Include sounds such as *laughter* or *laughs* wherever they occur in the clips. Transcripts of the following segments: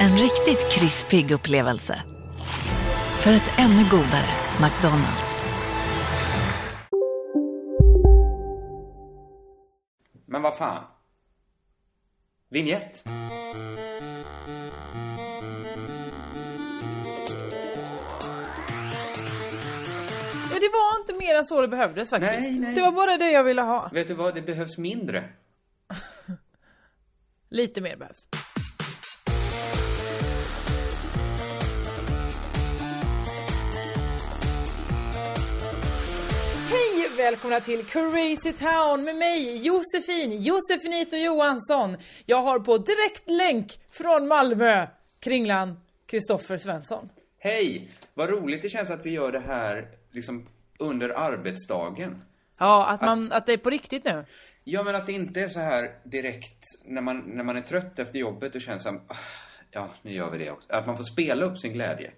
En riktigt krispig upplevelse. För ett ännu godare McDonalds. Men vad fan? Vignett? Det var inte mer än så det behövdes faktiskt. Nej, nej. Det var bara det jag ville ha. Vet du vad? Det behövs mindre. *laughs* Lite mer behövs. Välkomna till Crazy Town med mig, Josefin, Josefinito Johansson. Jag har på direkt länk från Malmö, Kringlan, Kristoffer Svensson. Hej! Vad roligt det känns att vi gör det här liksom under arbetsdagen. Ja, att, man, att det är på riktigt nu. Ja, men att det inte är så här direkt när man, när man är trött efter jobbet och känns som, "Ah, ja, nu gör vi det också. Att man får spela upp sin glädje.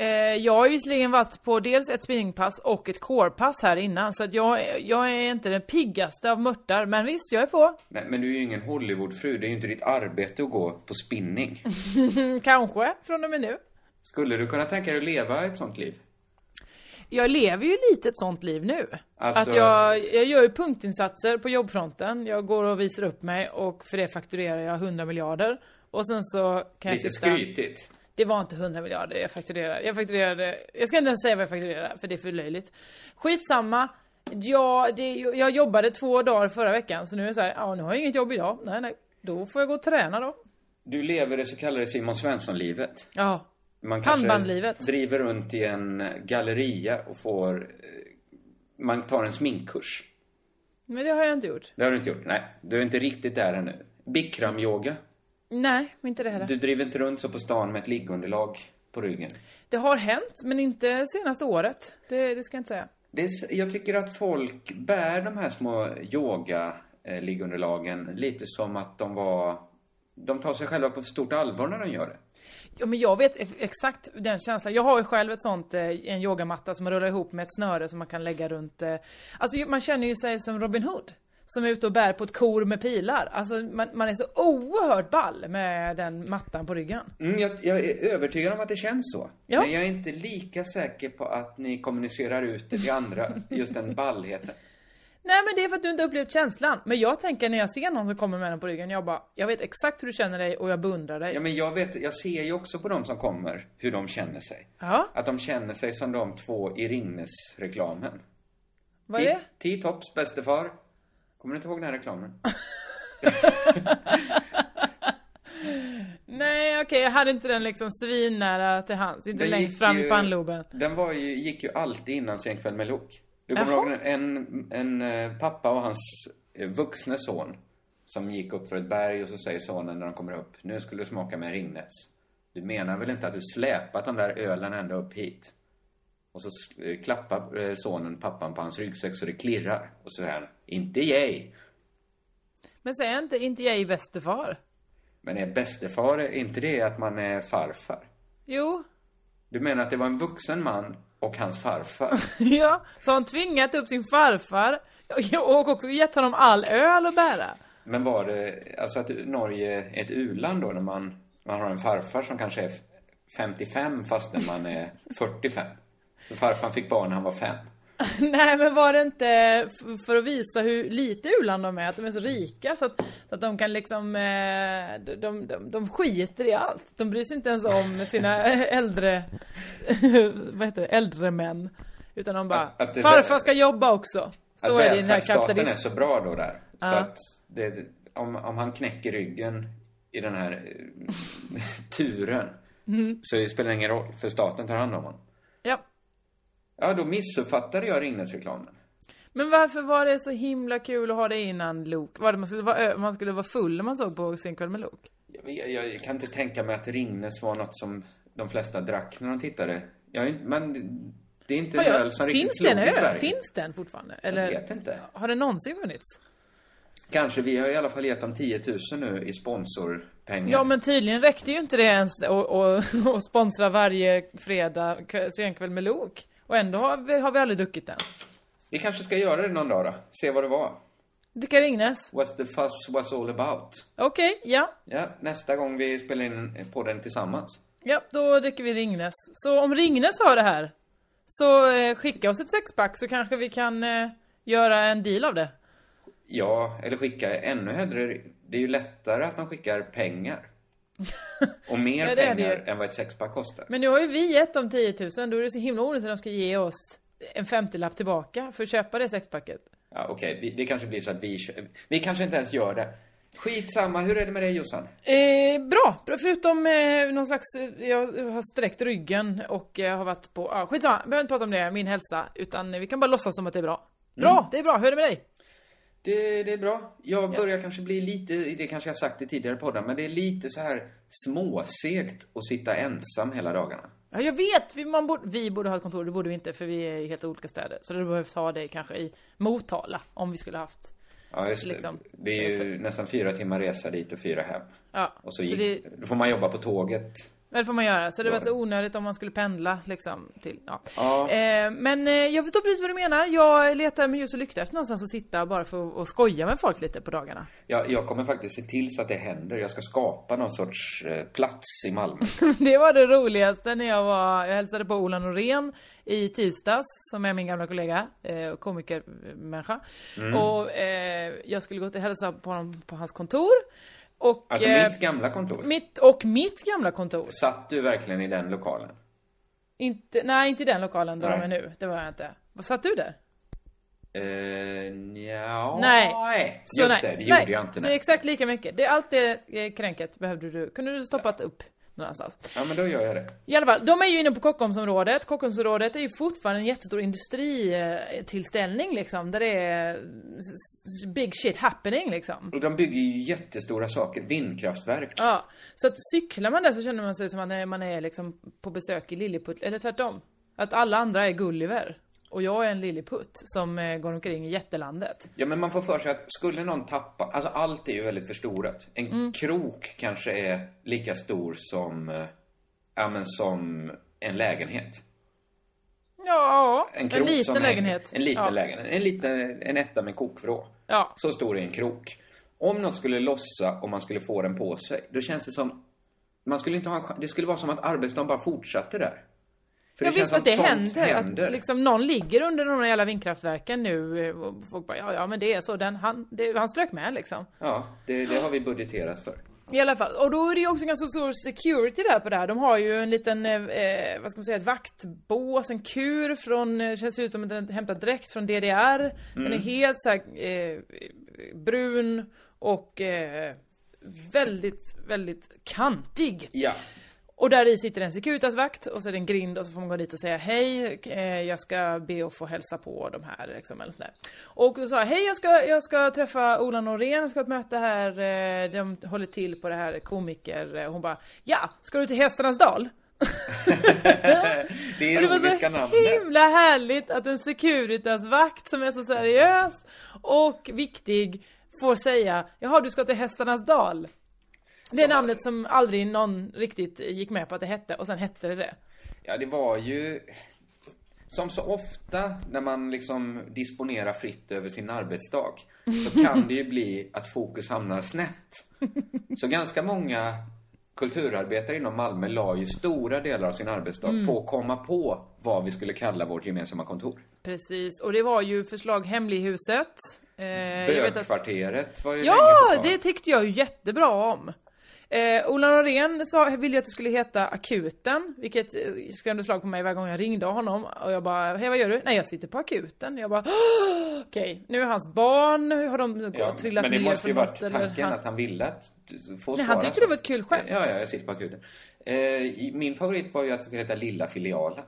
Eh, jag har ju visserligen varit på dels ett spinningpass och ett corepass här innan, så att jag, jag är inte den piggaste av mörtar, men visst, jag är på. Men, men du är ju ingen Hollywoodfru. Det är ju inte ditt arbete att gå på spinning. *laughs* Kanske, från och med nu. Skulle du kunna tänka dig att leva ett sånt liv? Jag lever ju lite ett sånt liv nu. Alltså- Att jag, jag gör ju punktinsatser på jobbfronten, jag går och visar upp mig och för det fakturerar jag 100 miljarder. Och sen så kan Lite jag sitta... skrytigt. Det var inte 100 miljarder jag fakturerade. Jag fakturerade, jag ska inte ens säga vad jag fakturerade för det är för löjligt. Skitsamma. Ja, det, jag jobbade två dagar förra veckan så nu är jag så här, ja nu har jag inget jobb idag. Nej, nej. Då får jag gå och träna då. Du lever det så kallade Simon Svensson-livet. Ja. Man kanske driver runt i en galleria och får... eh, Man tar en sminkkurs. Men det har jag inte gjort. Det har du inte gjort? Nej, du är inte riktigt där ännu. Bikram-yoga. Nej, inte det heller. Du driver inte runt så på stan med ett liggunderlag på ryggen. Det har hänt, men inte senaste året. Det, det ska jag inte säga. Det är, jag tycker att folk bär de här små yoga-liggunderlagen lite som att de var... De tar sig själva på stort allvar när de gör det. Ja, men jag vet ex- exakt den känslan. Jag har ju själv ett sånt, eh, en yogamatta som man rullar ihop med ett snöre som man kan lägga runt. eh, Alltså man känner ju sig som Robin Hood. Som är ute och bär på ett kor med pilar. Alltså man, man är så oerhört ball med den mattan på ryggen. Mm, jag, jag är övertygad om att det känns så. Ja. Men jag är inte lika säker på att ni kommunicerar ut det till andra, just den ballheten. Nej men det är för att du inte upplevt känslan. Men jag tänker när jag ser någon som kommer med den på ryggen, jag bara, jag vet exakt hur du känner dig och jag beundrar dig. Ja, men jag vet, jag ser ju också på de som kommer hur de känner sig. Ja, Att de känner sig som de två i Ringnes-reklamen. vad är det? T-Tops bäste far. Kommer du inte ihåg den här reklamen? *laughs* Nej okej, jag hade inte den liksom svinnära till hands. Inte Den längst fram ju- i pannloben. Den var ju, gick ju alltid innan Sen kväll med Lok. Du kommer Jaha. ihåg en, en eh, pappa och hans eh, vuxne son som gick upp för ett berg och så säger sonen när de kommer upp, nu skulle du smaka med Ringnes. Du menar väl inte att du släpat de där ölen ända upp hit? Och så eh, klappar eh, sonen pappan på hans ryggsäck så det klirrar. Och så säger han, inte jag. Men säg inte, inte jag i västerfar. Men är bästefar, är inte det att man är farfar? Jo, Du menar att det var en vuxen man och hans farfar? *laughs* ja. Så han tvingat upp sin farfar och också gett honom all öl att bära. Men var det, alltså att Norge är ett u-land då när man, man har en farfar som kanske är 55 fastän man är 45? Farfar fick barn när han var fem. *laughs* Nej men var det inte för att visa hur lite u-land de är, att de är så rika så att, så att de kan liksom, eh, de, de, de, skiter i allt. De bryr sig inte ens om sina *laughs* *laughs* äldre, vad heter det, äldre män. Utan de bara, Att- att det- farfar ska jobba också. Så är det i den här välfärdsstaten är så bra då där. Så att det, om, om han knäcker ryggen i den här eh, turen. Mm. Så det spelar ingen roll, för staten tar hand om honom. Ja. Ja, då missuppfattade jag Ringnes-reklamen. Men varför var det så himla kul att ha det innan Lok? Var det man skulle vara, man skulle vara full när man såg på Sen kväll med Lok? Jag, jag, jag kan inte tänka mig att Ringnes var något som de flesta drack när de tittade. Jag, men det är inte en öl som riktigt slog i öl? Sverige. Finns den fortfarande? Eller Jag vet inte. har den någonsin funnits? Kanske. Vi har i alla fall gett dem 10 000 nu i sponsorpengar. Ja men tydligen räckte ju inte det ens att sponsra varje fredag kväll, senkväll med Lok. Och ändå har vi, har vi aldrig druckit den. Vi kanske ska göra det någon dag då. Se vad det var. Dricka Ringnes? What's the fuss was all about. Okej, ja. Ja, nästa gång vi spelar in på den tillsammans. Ja, då dricker vi Ringnes. Så om Ringnes hör det här, så eh, skicka oss ett sexpack så kanske vi kan eh, göra en deal av det. Ja, eller skicka ännu hellre. Det är ju lättare att man skickar pengar. Och mer *laughs* Ja, pengar än vad ett sexpack kostar. Men nu har ju vi gett dem 10 000, då är det så himla onödigt att de ska ge oss en 50-lapp tillbaka för att köpa det sexpacket. Ja, okej. Det, det kanske blir så att vi Vi kanske inte ens gör det. Skitsamma. Hur är det med dig Jossan? Eh, bra, förutom eh, någon slags, eh, jag har sträckt ryggen och eh, har varit på, ah, skitsamma, behöver inte prata om det, min hälsa, utan vi kan bara låtsas som att det är bra. Bra, det är bra, hur är det med dig? Det, det är bra. Jag börjar kanske bli lite, det kanske jag sagt i tidigare poddar, men det är lite så här småsegt att sitta ensam hela dagarna. Ja, jag vet, vi, man borde, vi borde ha ett kontor, det borde vi inte för vi är i helt olika städer. Så det behövs ha det kanske i Motala, om vi skulle haft. Ja, just det. Liksom. Det är ju nästan fyra timmar resa dit och fyra hem. Ja, Och så, så gick, det, då får man jobba på tåget. Men det får man göra. Så det var Ja. så onödigt om man skulle pendla liksom till, ja. Ja. Eh, men eh, jag förstår precis vad du menar. Jag letar med ljus och lykta efter någonstans att sitta bara för att och skoja med folk lite på dagarna. Jag, jag kommer faktiskt se till så att det händer. Jag ska skapa någon sorts eh, plats i Malmö. *laughs* Det var det roligaste när jag var, jag hälsade på Ola Norén i tisdags, som är min gamla kollega, eh, komikermänniska. Mm. Och eh, jag skulle gå till hälsa på honom på hans kontor. Och, Alltså eh, mitt gamla kontor. mitt, och mitt gamla kontor. Satt du verkligen i den lokalen? Inte, nej, inte i den lokalen där Nej. de är nu. Det var jag inte. Vad satt du där? Eh, nja, Nej. Så Just nej. det, det nej. gjorde jag inte. Så Nej. exakt lika mycket. Det, allt det eh, kränket behövde du, kunde du stoppat upp någonstans. Ja, men då gör jag det. I alla fall, de är ju inne på Kockumsområdet. Kockumsområdet är ju fortfarande en jättestor industritillställning liksom. Där det är big shit happening liksom. Och de bygger ju jättestora saker. Vindkraftverk. Ja, så att cyklar man där så känner man sig som att man är liksom på besök i Lilliput, eller tvärtom. Att alla andra är Gulliver. Och jag är en Lilliputt som eh, går omkring i jättelandet. Ja, men man får för sig att skulle någon tappa... Alltså allt är ju väldigt förstorat. En Mm. krok kanske är lika stor som... eh, Ja, men som en lägenhet. Ja, en, krok liten lägenhet. En liten ja. lägenhet. En liten, en etta med kokvrå. Ja. Så stor är en krok. Om något skulle lossa och man skulle få den på sig, då känns det som... Man skulle inte ha en. Det skulle vara som att arbetsdagen bara fortsatte där. För Jag känns visste att det sånt händer, Att liksom någon ligger under de jävla vindkraftverken nu eh, och folk bara ja, ja men det är så, den, han, det, han strök med liksom. Ja, det, det har vi budgeterat för. I alla fall, och då är det ju också ganska stor security där på det här. De har ju en liten, eh, eh, vad ska man säga, ett vaktbås, en kur från, eh, känns ut som att den är hämtad direkt från DDR. Den är helt så här, eh, brun och eh, väldigt, väldigt kantig. Ja. Och där i sitter en Securitas-vakt och så är det en grind och så får man gå dit och säga hej, eh, jag ska be att få hälsa på de här liksom, eller sådär. Och då sa hej jag ska, jag ska träffa Ola Norén, jag ska ha ett möte här, eh, de håller till på det här komiker, eh, hon bara, ja, ska du till Hästarnas dal? *laughs* Det är Och det var så namnet. himla härligt att en Securitas-vakt som är så seriös och viktig får säga, jaha du ska till Hästarnas dal. Det är namnet som aldrig någon riktigt gick med på att det hette och sen hette det det. Ja, det var ju... Som så ofta när man liksom disponerar fritt över sin arbetsdag så kan det ju bli att fokus hamnar snett. Så ganska många kulturarbetare inom Malmö la ju stora delar av sin arbetsdag Mm. på att komma på vad vi skulle kalla vårt gemensamma kontor. Precis, och det var ju förslag Hemlighuset. Eh, vet att, Bögkvarteret var ju ja, det tyckte jag ju jättebra om. Eh, Ola Norén sa, ville att det skulle heta Akuten, vilket eh, skrämde slag på mig varje gång jag ringde honom. Och jag bara, hej vad gör du? Nej jag sitter på akuten. Jag bara, "Åh, okej, nu är hans barn, har de Ja, trillat men det ner måste ju varit tanken han- att han ville att få Nej, han tyckte det var ett kul skämt. Ja, ja, jag sitter på akuten. Eh, min favorit var ju att det skulle heta Lilla filialen.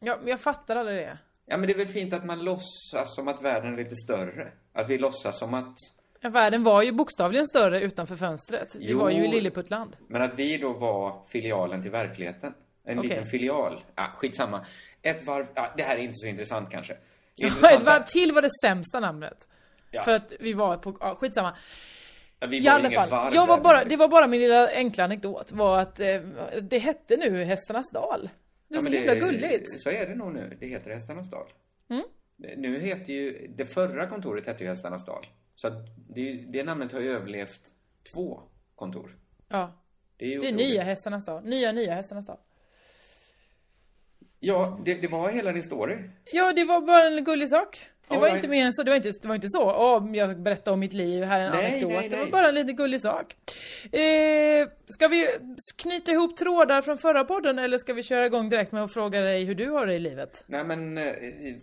Ja, men jag fattar aldrig det. Ja, men det är väl fint att man låtsas som att världen är lite större. Att vi låtsas som att... Ja, världen var ju bokstavligen större utanför fönstret. Vi Jo. var ju i Lilleputtland. Men att vi då var filialen till verkligheten. En Okej. liten filial. Ja, skitsamma. Ett varv... Ja, det här är inte så intressant kanske. *laughs* Intressant ett varv till var det sämsta namnet. Ja. För att vi var på, ja, skitsamma. Ja, vi I var alla fall, jag var bara, det var bara min lilla enkla anekdot. Var att eh, det hette nu Hästarnas dal. Det är Ja, så himla gulligt. Så är det nog nu. Det heter Hästarnas dal. Mm. Nu heter ju... Det förra kontoret hette ju Hästarnas dal. Så att det, det namnet har ju överlevt två kontor. Ja. Det är ju Det är nya Hästarnas dal. Nya, nya Hästarnas dal. Ja, det, det var hela din story. Ja, det var bara en gullig sak. Det All var inte mer än så. Det var inte, det var inte så. Åh, jag berättar om mitt liv, här är en Nej, anekdot. nej, Det var bara en liten gullig sak. Eh, ska vi knyta ihop trådar från förra podden eller ska vi köra igång direkt med att fråga dig hur du har det i livet? Nej, men eh,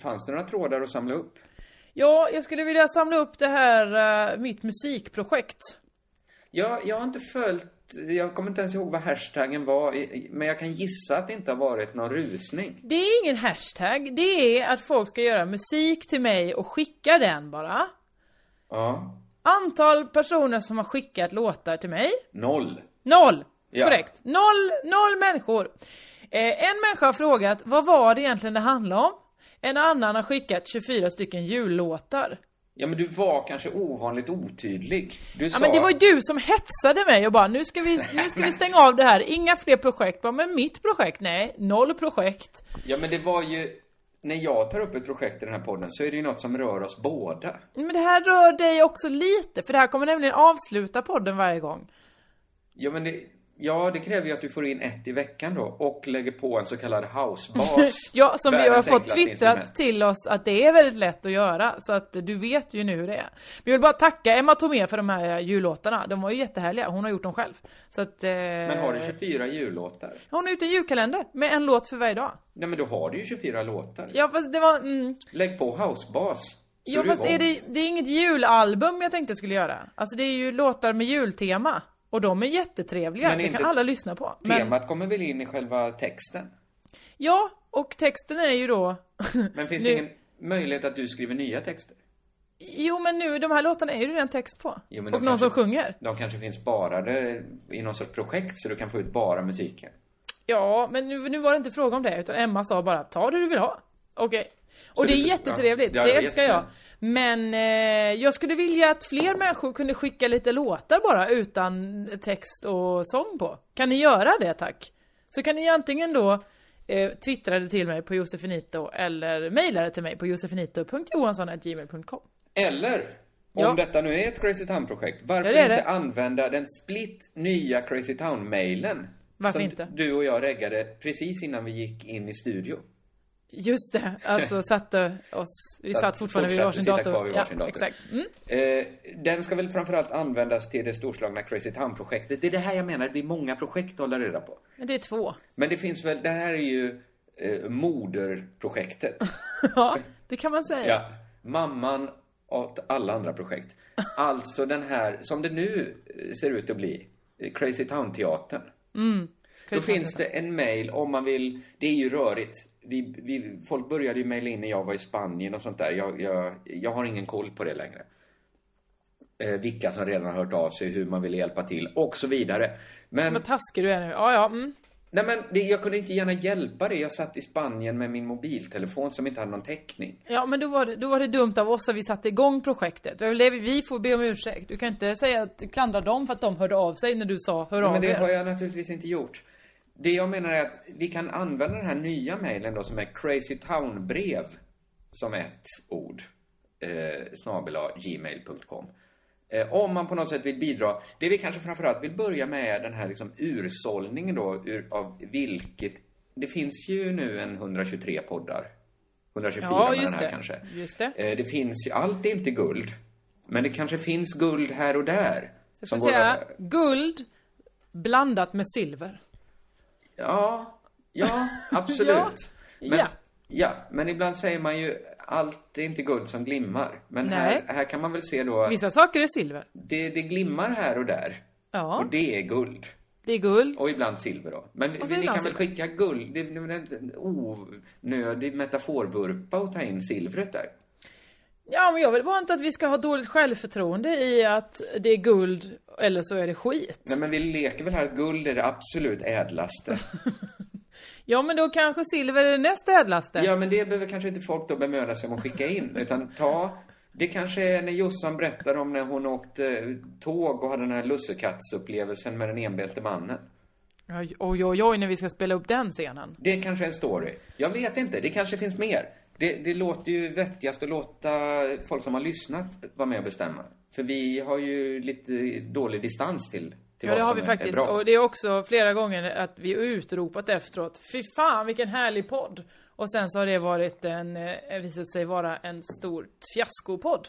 fanns det några trådar att samla upp? Ja, jag skulle vilja samla upp det här, eh, mitt musikprojekt. Ja, jag har inte följt... Jag kommer inte ens ihåg vad hashtaggen var, men jag kan gissa att det inte har varit någon rusning. Det är ingen hashtag, det är att folk ska göra musik till mig och skicka den bara. Ja. Antal personer som har skickat låtar till mig, Noll. noll! Ja. Korrekt. Noll, noll människor. Eh, en människa har frågat, vad var det egentligen det handlade om? En annan har skickat 24 stycken jullåtar. Ja, men du var kanske ovanligt otydlig. Du Ja sa... men det var ju du som hetsade mig och bara nu ska vi, nu ska vi stänga av det här, inga fler projekt. Bara, men mitt projekt? Nej, noll projekt. Ja, men det var ju... När jag tar upp ett projekt i den här podden så är det ju något som rör oss båda. Men det här rör dig också lite, för det här kommer nämligen avsluta podden varje gång. Ja, men det... Ja, det kräver ju att du får in ett i veckan då och lägger på en så kallad housebas. *laughs* Ja, som vi har fått twittrat till oss att det är väldigt lätt att göra. Så att du vet ju nu hur det är. Vi vill bara tacka Emma Tomé för de här jullåtarna. De var ju jättehärliga. Hon har gjort dem själv. Så att... Eh, Men har du 24 jullåtar? Hon har gjort en julkalender med en låt för varje dag. Nej, men då har du ju 24 låtar. Ja, fast det var... Mm, Lägg på housebas. ja, fast är det, det är inget julalbum jag tänkte jag skulle göra. Alltså det är ju låtar med jultema. Och de är jättetrevliga. Men Det kan alla lyssna på. Men, Temat kommer väl in i själva texten? ja, och texten är ju då... *laughs* Men finns det ingen möjlighet att du skriver nya texter? Jo men nu, de här låtarna är ju redan text på. Jo, men och någon som kanske- sjunger. De kanske finns sparade i någon sorts projekt så du kan få ut bara musiken. Ja, men nu, nu var det inte fråga om det, utan Emma sa bara ta det du vill ha. Okej. Och Så det är jättetrevligt, ja, det älskar jag. Men eh, jag skulle vilja att fler människor kunde skicka lite låtar bara utan text och sång på. Kan ni göra det tack? Så kan ni antingen då eh, twittra det till mig på Josefinito eller mejla det till mig på josefinito.johansson.gmail.com Eller, Ja. om detta nu är ett Crazy Town-projekt, varför Ja, inte använda den split nya Crazy Town-mailen? Varför som inte? du och jag reggade precis innan vi gick in i studio. Just det, alltså *laughs* satte oss, vi Satt- satt fortfarande vid varsin dator. kvar vid varsin ja, dator. exakt. Mm. Eh, den ska väl framförallt användas till det storslagna Crazy Town-projektet. Det är det här jag menar, det blir många projekt att hålla reda på. Men det är två. Men det finns väl, det här är ju eh, moderprojektet. *laughs* Ja, det kan man säga. Ja, mamman åt alla andra projekt. *laughs* Alltså den här, som det nu eh, ser ut att bli, eh, Crazy Town-teatern. Mm. Crazy finns det en mail om man vill, det är ju rörigt. Vi, vi, folk började ju mejla in när jag var i Spanien och sånt där. Jag, jag, jag har ingen koll på det längre. Eh, vilka som redan har hört av sig, hur man vill hjälpa till och så vidare. Men, Vad taskig du är nu. Ja, ja. Mm. nej men det, jag kunde inte gärna hjälpa det. Jag satt i Spanien med min mobiltelefon som inte hade någon täckning. Ja, men då var, det, då var det dumt av oss att vi satte igång projektet. Vi- får be om ursäkt. Du kan inte säga att klandra dem för att de hörde av sig när du sa hör Ja, av men det er. har jag naturligtvis inte gjort. Det jag menar är att vi kan använda den här nya mejlen då som är Crazy Town brev som ett ord. Eh, snabel-a gmail.com. Eh, om man på något sätt vill bidra. Det vi kanske framförallt vill börja med är den här liksom ursållningen då ur, av vilket... Det finns ju nu en 123 poddar. 124 Ja, med den här det. kanske. Just det. Eh, det finns, allt är inte guld. Men det kanske finns guld här och där. Jag skulle säga guld blandat med silver. Ja, ja, *laughs* absolut. Ja, Men, ja. ja, men ibland säger man ju allt är inte guld som glimmar. Men Nej. här, här kan man väl se då att Vissa saker är silver. det, det glimmar här och där. Ja, Och det är guld. det är guld. Och ibland silver då. Men ni kan väl silver. skicka guld? Det är väl en onödig metaforvurpa att ta in silvret där. Ja, men jag vill bara inte att vi ska ha dåligt självförtroende i att det är guld, eller så är det skit. Nej men vi leker väl här att guld är det absolut ädlaste. *laughs* Ja, men då kanske silver är det näst ädlaste. Ja, men det behöver kanske inte folk då bemöda sig om att skicka in. Utan ta... Det kanske är när Jossan berättar om när hon åkte tåg och hade den här lussekattsupplevelsen med den enbelte mannen. Ja, Oj, oj, oj, när vi ska spela upp den scenen. Det kanske är en story. Jag vet inte, det kanske finns mer. Det, det låter ju vettigast att låta folk som har lyssnat vara med och bestämma. För vi har ju lite dålig distans till, Ja, det har vi faktiskt. Och det är också flera gånger att vi utropat efteråt. Fy fan, vilken härlig podd! Och sen så har det varit en, eh, visat sig vara en stor fiaskopodd.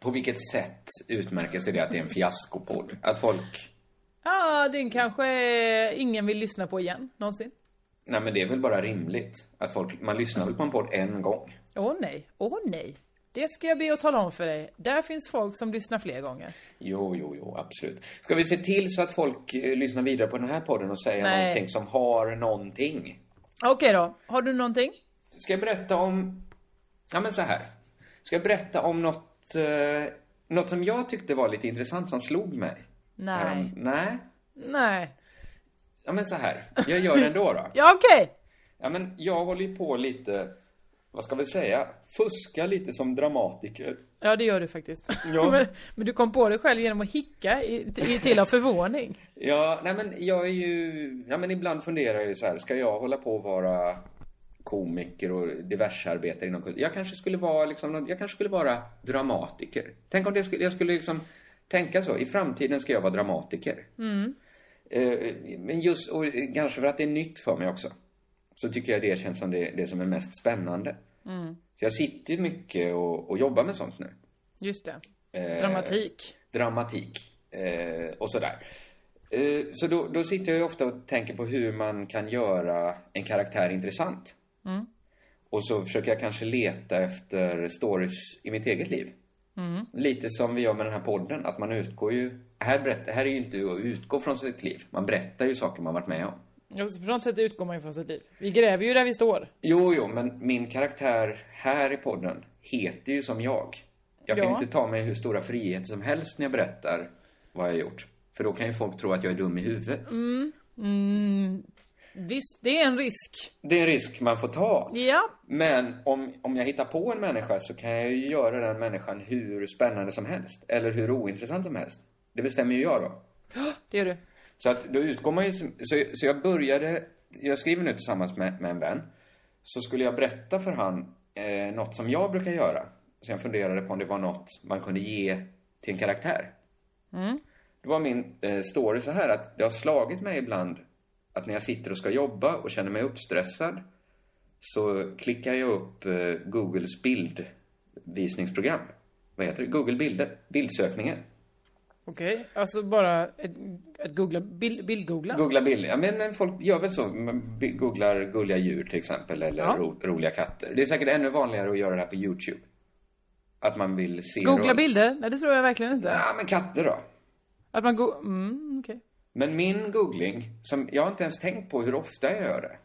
På vilket sätt utmärker sig det att det är en fiaskopodd? Att folk... Ja, den kanske ingen vill lyssna på igen, någonsin. Nej men det är väl bara rimligt. Att folk... Man lyssnar väl på en podd en gång? Åh nej, åh nej. Det ska jag be att tala om för dig. Där finns folk som lyssnar fler gånger. Jo, jo, jo, absolut. Ska vi se till så att folk eh, lyssnar vidare på den här podden och säger Nej. någonting som har någonting? Okej då, har du någonting? Ska jag berätta om... Ja, men så här. Ska jag berätta om något, eh, något som jag tyckte var lite intressant som slog mig? Nej. Härom- nej. Nej. Ja, men så här. Jag gör det ändå då. *laughs* Ja, okej! Ja, men jag håller ju på lite... Vad ska vi säga? Fuska lite som dramatiker. Ja, det gör du faktiskt. Ja. *laughs* men, men du kom på det själv genom att hicka i, i, till av förvåning. *laughs* Ja, nej men jag är ju... Ja, men ibland funderar jag ju så här. Ska jag hålla på att vara komiker och diversarbetare inom kultur? Jag kanske skulle vara liksom... Jag kanske skulle vara dramatiker. Tänk om det skulle... Jag skulle liksom tänka så. I framtiden ska jag vara dramatiker. Eh, men just... Och kanske för att det är nytt för mig också. Så tycker jag det känns som det, det som är mest spännande. Så jag sitter mycket och, och jobbar med sånt nu. Just det. Eh, Dramatik. dramatik eh, och sådär. Eh, så då, då sitter jag ju ofta och tänker på hur man kan göra en karaktär intressant. Och så försöker jag kanske leta efter stories i mitt eget liv. Lite som vi gör med den här podden, att man utgår ju... Här, berättar, här är ju inte att utgå från sitt liv. Man berättar ju saker man varit med om. Ja, på något sätt utgår man ju från sitt liv. Vi gräver ju där vi står. Jo, jo, men min karaktär här i podden heter ju som jag. Jag kan Ja. inte ta mig hur stora friheter som helst när jag berättar vad jag har gjort. För då kan ju folk tro att jag är dum i huvudet. Visst, det är en risk. Det är en risk man får ta. Ja. Men om, om jag hittar på en människa så kan jag ju göra den människan hur spännande som helst. Eller hur ointressant som helst. Det bestämmer ju jag då. Det gör du. Så att då utgår man ju... Så, så jag började... Jag skriver nu tillsammans med, med en vän. Så skulle jag berätta för han eh, något som jag brukar göra. Så jag funderade på om det var något man kunde ge till en karaktär. Då var min eh, story så här att det har slagit mig ibland att när jag sitter och ska jobba och känner mig uppstressad så klickar jag upp eh, Googles bildvisningsprogram. Vad heter det? Google bilder. Bildsökningen. Okej, alltså bara ett, ett googla, bild, bildgoogla. Googla bilder. Ja, men men folk gör väl så. Man googlar gulliga djur till exempel, eller Ja. ro, roliga katter. Det är säkert ännu vanligare att göra det här på YouTube. Att man vill se... Googla ro- bilder? Nej, det tror jag verkligen inte. Ja, men katter då. Att man go... Mm, okej. Men min googling, som jag har inte ens tänkt på hur ofta jag gör det.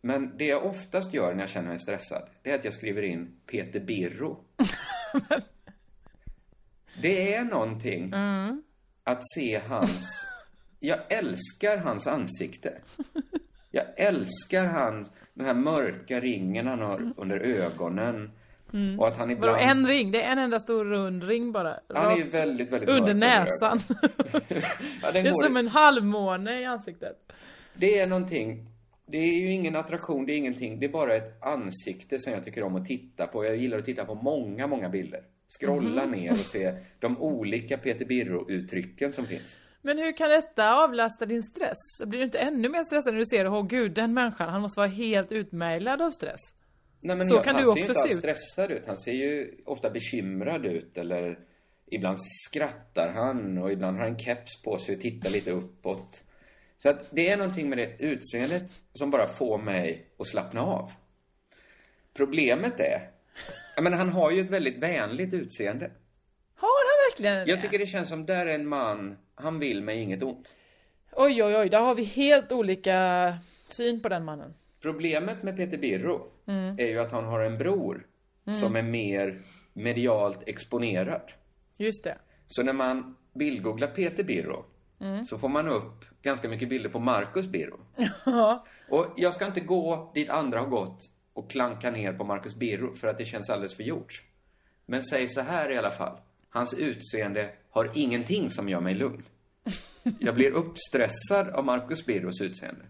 Men det jag oftast gör när jag känner mig stressad, det är att jag skriver in Peter Birro. *laughs* det är någonting att se hans... Jag älskar hans ansikte. Jag älskar hans, den här mörka ringen han har under ögonen. Och att han ibland... en ring? Det är en enda stor rund ring bara. Han är ju väldigt, väldigt under näsan. *laughs* Ja, det är går- som en halvmåne i ansiktet. Det är någonting. Det är ju ingen attraktion, det är ingenting. Det är bara ett ansikte som jag tycker om att titta på. Jag gillar att titta på många, många bilder. Scrolla Mhm. ner och se de olika Peter Birro-uttrycken som finns. Men hur kan detta avlasta din stress? Blir du inte ännu mer stressad när du ser, åh gud, den människan, han måste vara helt utmärglad av stress? Nej, men Så jag, kan han du ser ju också inte se alls ut. stressad ut. Han ser ju ofta bekymrad ut eller ibland skrattar han och ibland har han en keps på sig och tittar lite uppåt. Så att det är någonting med det utseendet som bara får mig att slappna av. Problemet är, jag menar han har ju ett väldigt vänligt utseende. Har han verkligen det? Jag tycker det känns som där är en man, han vill mig inget ont. Oj, oj, oj, där har vi helt olika syn på den mannen. Problemet med Peter Birro är ju att han har en bror som är mer medialt exponerad. Just det. Så när man bildgooglar Peter Birro så får man upp ganska mycket bilder på Marcus Birro. Och jag ska inte gå dit andra har gått och klanka ner på Marcus Birro för att det känns alldeles för gjort. Men säg så här i alla fall. Hans utseende har ingenting som gör mig lugn. Jag blir uppstressad av Marcus Birros utseende.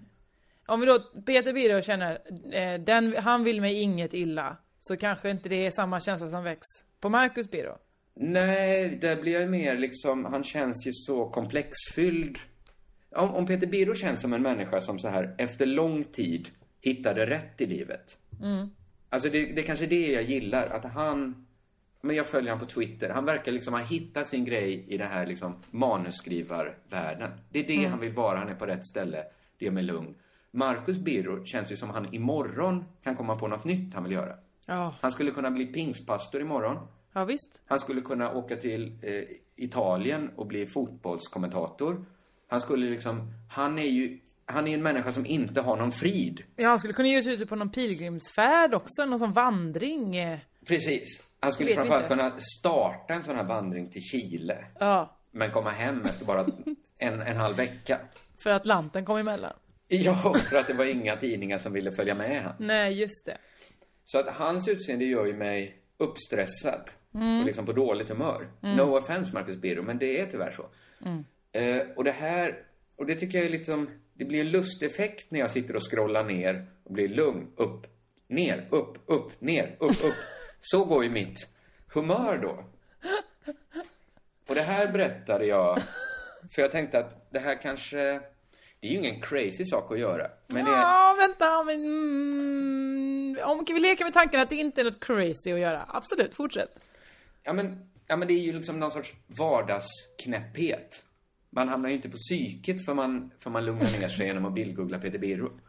Om vi då, Peter Birro känner, eh, den, han vill mig inget illa. Så kanske inte det är samma känsla som väcks på Marcus Birro. Nej, där blir jag mer liksom, han känns ju så komplexfylld. Om, om Peter Birro känns som en människa som så här efter lång tid hittade rätt i livet. Alltså det, det är kanske det jag gillar, att han, men jag följer honom på Twitter, han verkar liksom ha hittat sin grej i det här liksom manusskrivarvärlden. Det är det han vill vara, han är på rätt ställe, det gör mig lugn. Marcus Birro känns ju som han imorgon kan komma på något nytt han vill göra. Ja, Han skulle kunna bli pingstpastor imorgon. ja visst. Han skulle kunna åka till eh, Italien och bli fotbollskommentator. Han skulle liksom, han är ju, han är en människa som inte har någon frid. Ja, han skulle kunna ge ut sig på någon pilgrimsfärd också, någon sån vandring. eh. Precis. Han skulle framförallt kunna starta en sån här vandring till Chile. Ja, Men komma hem efter bara en, en halv vecka. för Atlanten kom emellan. *laughs* Ja, för att det var inga tidningar som ville följa med han. Nej, just det. Så att hans utseende gör ju mig uppstressad. Mm. Och liksom på dåligt humör. No offense Marcus Birro, men det är tyvärr så. Mm. Eh, och det här, och det tycker jag är liksom, det blir en lusteffekt när jag sitter och scrollar ner och blir lugn. Upp, ner, upp, upp, ner, upp, upp. *laughs* Så går ju mitt humör då. Och det här berättade jag, *laughs* för jag tänkte att det här kanske, det är ju ingen crazy sak att göra. Men det Ja, vänta, men... Mm, om vi leker med tanken att det inte är något crazy att göra. Absolut, fortsätt. Ja men, ja men det är ju liksom någon sorts vardagsknäpphet. Man hamnar ju inte på psyket för man, för man lugnar ner sig genom att bildgoogla Peter Birro.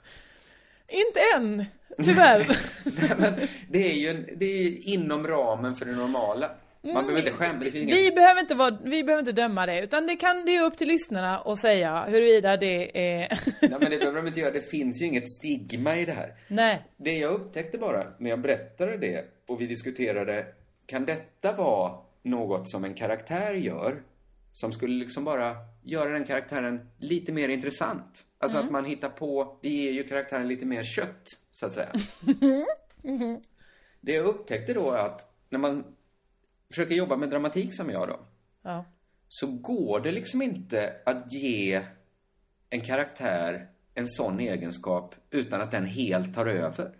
Inte än, tyvärr. *laughs* Nej, men det är ju en, det är inom ramen för det normala. Man behöver inte finns vi, inget... behöver inte vara, vi behöver inte döma det, utan det kan det är upp till lyssnarna att säga huruvida det är... Nej, men det behöver de inte göra. Det finns ju inget stigma i det här. Nej. Det jag upptäckte bara när jag berättade det och vi diskuterade, kan detta vara något som en karaktär gör? Som skulle liksom bara göra den karaktären lite mer intressant. Alltså att man hittar på, det ger ju karaktären lite mer kött, så att säga. *laughs* Det jag upptäckte då är att när man försöker jobba med dramatik som jag då, Ja. så går det liksom inte att ge en karaktär en sån egenskap utan att den helt tar över.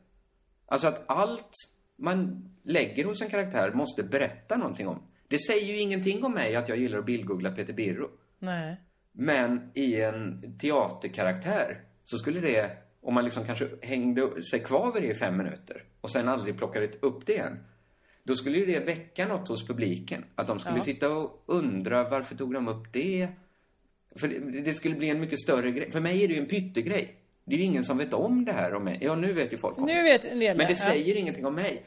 Alltså att allt man lägger hos en karaktär måste berätta någonting om. Det säger ju ingenting om mig att jag gillar att bildgoogla Peter Birro. Nej. Men i en teaterkaraktär så skulle det, om man liksom kanske hängde sig kvar vid det i fem minuter och sen aldrig plockade upp det igen. Då skulle ju det väcka något hos publiken. Att de skulle Ja. sitta och undra varför tog de upp det? För det, det skulle bli en mycket större grej. För mig är det ju en pyttegrej. Det är ju ingen som vet om det här om mig. Ja, nu vet ju folk om Nu vet en del Men det ja. säger ingenting om mig.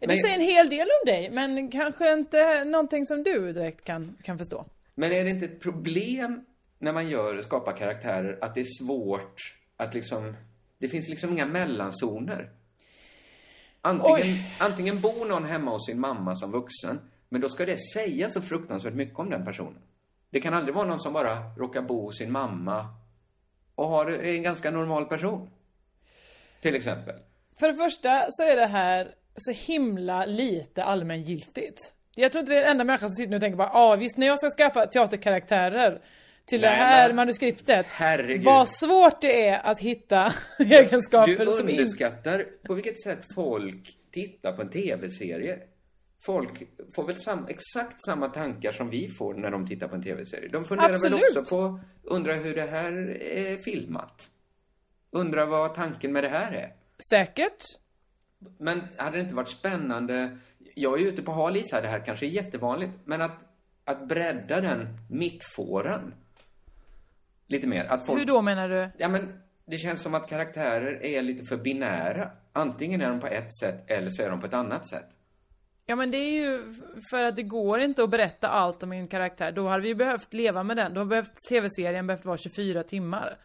Det Men- säger en hel del om dig, men kanske inte någonting som du direkt kan, kan förstå. Men är det inte ett problem när man gör, skapar karaktärer att det är svårt att liksom... Det finns liksom inga mellanzoner. Antingen, Oj. antingen bor någon hemma hos sin mamma som vuxen, men då ska det säga så fruktansvärt mycket om den personen. Det kan aldrig vara någon som bara råkar bo hos sin mamma och har, är en ganska normal person. Till exempel. För det första så är det här så himla lite allmängiltigt. Jag tror inte det är den enda människan som sitter nu och tänker bara, ja ah, visst när jag ska skapa teaterkaraktärer till Nej, det här manuskriptet. Herregud. Vad svårt det är att hitta *laughs* egenskaper Du som inte... underskattar på vilket sätt folk tittar på en tv-serie. Folk får väl sam, exakt samma tankar som vi får när de tittar på en tv-serie. De funderar Absolut. väl också på, undrar hur det här är filmat. Undrar vad tanken med det här är. Säkert. Men hade det inte varit spännande, jag är ute på hal is här, det här kanske är jättevanligt, men att, att bredda den mittfåran. Lite mer. Att folk... Hur då menar du? Ja, men det känns som att karaktärer är lite för binära. Antingen är de på ett sätt eller så är de på ett annat sätt. Ja men det är ju för att det går inte att berätta allt om en karaktär. Då hade vi behövt leva med den. Då har behövt tv-serien behövt vara 24 timmar.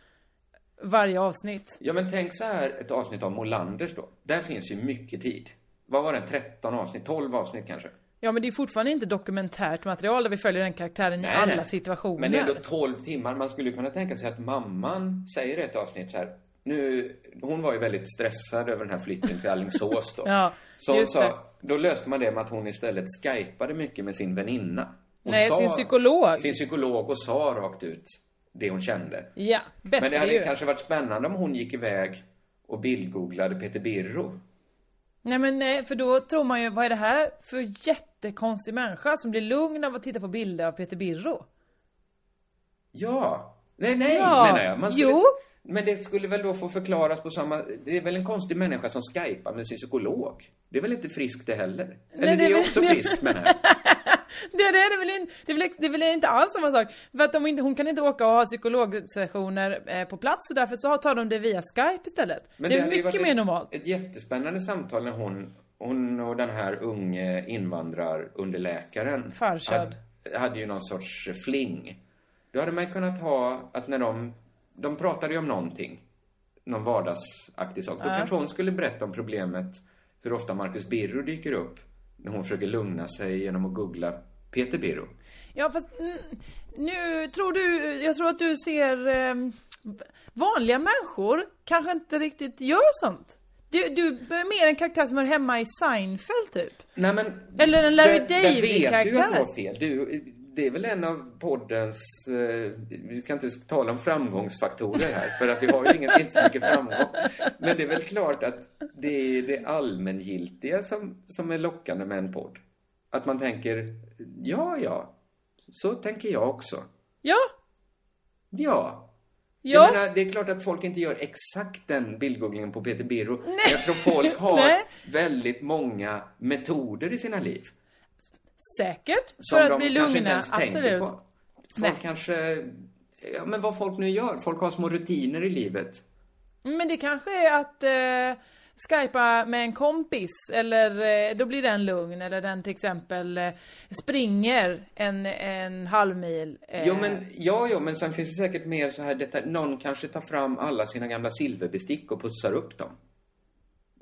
Varje avsnitt. Ja, men tänk så här ett avsnitt av Molanders då. Där finns ju mycket tid. Vad var det? 13 avsnitt? 12 avsnitt kanske? Ja men det är fortfarande inte dokumentärt material där vi följer den karaktären i alla nej. situationer. Men det är ändå 12 timmar. Man skulle kunna tänka sig att mamman säger i ett avsnitt så här. Nu, hon var ju väldigt stressad över den här flytten till Alingsås då. *laughs* Ja, så hon det. sa, då löste man det med att hon istället skypade mycket med sin väninna. Hon Nej, sin psykolog. Sin psykolog och sa rakt ut det hon kände. Ja, bättre Men det hade ju. kanske varit spännande om hon gick iväg och bildgooglade Peter Birro. Nej men nej, för då tror man ju, vad är det här för jättekonstig människa som blir lugn av att titta på bilder av Peter Birro? Ja. Nej, nej Ja, menar jag. Man skulle, jo. Men det skulle väl då få förklaras på samma... Det är väl en konstig människa som skypar med sin psykolog? Det är väl inte friskt det heller? Eller Nej, det är det- också friskt menar jag. *laughs* Det, *laughs* det, är det, väl in, det, är väl, det är väl inte alls samma sak. För att de inte, hon kan inte åka och ha psykologsessioner eh, på plats, så därför så tar de det via Skype istället. Men det är hade ju mycket mer ett, normalt. Ett jättespännande samtal när hon, hon och den här unge invandrarunderläkaren Farshad. hade, hade ju någon sorts fling. Då hade man kunnat ha att när de, de pratade ju om någonting, någon vardagsaktig sak. Då kanske hon skulle berätta om problemet hur ofta Marcus Birro dyker upp när hon försöker lugna sig genom att googla Peter Birro. Ja fast nu tror du, jag tror att du ser eh, vanliga människor kanske inte riktigt gör sånt. Du, du är mer en karaktär som hör hemma i Seinfeld typ. Nej, men, Eller en Larry där- där vet du David-karaktär. att du har fel. Du, det är väl en av poddens... Eh, vi kan inte tala om framgångsfaktorer här, för att vi har ju inget, inte så mycket framgång. Men det är väl klart att det är det allmängiltiga som, som är lockande med en podd. Att man tänker, ja, ja, så tänker jag också. Ja, Ja. ja. Jag menar, det är klart att folk inte gör exakt den bildgooglingen på Peter Birro. Men jag tror folk *laughs* har Nej. väldigt många metoder i sina liv. Säkert. Som För att bli lugna, absolut. på. Folk Nej. kanske... Ja, men vad folk nu gör. Folk har små rutiner i livet. Men det kanske är att eh, skypa med en kompis eller eh, då blir den lugn eller den till exempel eh, springer en, en halv mil. Eh, Jo, men, ja, ja, men sen finns det säkert mer så här detta, Någon kanske tar fram alla sina gamla silverbestick och putsar upp dem.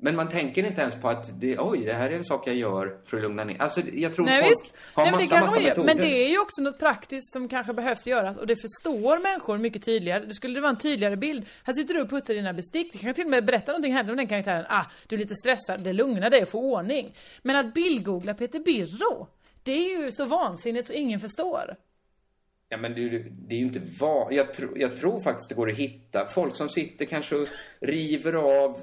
Men man tänker inte ens på att det, oj, det här är en sak jag gör för att lugna ner. Alltså, jag tror Nej folk visst, har Nej, men, det massa, kanske massa metoder. men det är ju också något praktiskt som kanske behövs göras och det förstår människor mycket tydligare. Det skulle vara en tydligare bild. Här sitter du och putsar dina bestick. Det kan till och med berätta någonting händer om den karaktären. Ah, du är lite stressad. Det lugnar dig att få ordning. Men att bildgoogla Peter Birro, det är ju så vansinnigt så ingen förstår. Ja, men det, det är ju inte van... Jag, tro, jag tror faktiskt det går att hitta folk som sitter kanske och river av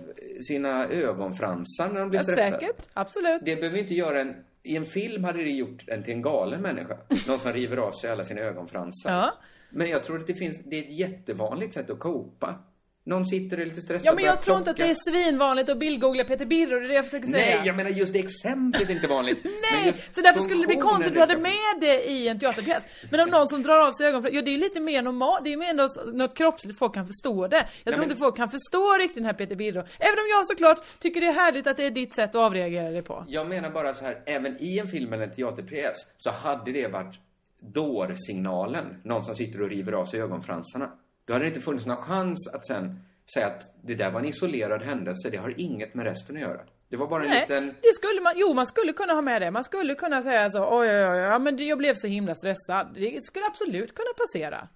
sina ögonfransar när de blir Ja, stressade. säkert, absolut. Det behöver inte göra en... I en film hade det gjort en till en galen människa. Någon som river av sig alla sina ögonfransar. Ja. Men jag tror att det finns... Det är ett jättevanligt sätt att copa. Någon sitter och är lite stressad Ja men jag tror inte att det är svinvanligt att bildgoogla Peter Birro, det är det jag försöker säga. Nej, jag menar just det exemplet är inte vanligt. *laughs* Nej, så därför skulle det bli konstigt att du hade med det i en teaterpjäs. Men om någon som drar av sig ögonfransarna, ja det är ju lite mer normalt, det är ju mer något, något kroppsligt folk kan förstå det. Jag tror men- inte folk kan förstå riktigt den här Peter Birro. Även om jag såklart tycker det är härligt att det är ditt sätt att avreagera det på. Jag menar bara så här, även i en film eller en teaterpjäs så hade det varit dårsignalen. Någon som sitter och river av sig ögonfransarna. Då hade det inte funnits någon chans att sen säga att det där var en isolerad händelse, det har inget med resten att göra. Det var bara en Nej, liten... det skulle man, jo man skulle kunna ha med det. Man skulle kunna säga så, oj oj oj, ja men jag blev så himla stressad. Det skulle absolut kunna passera.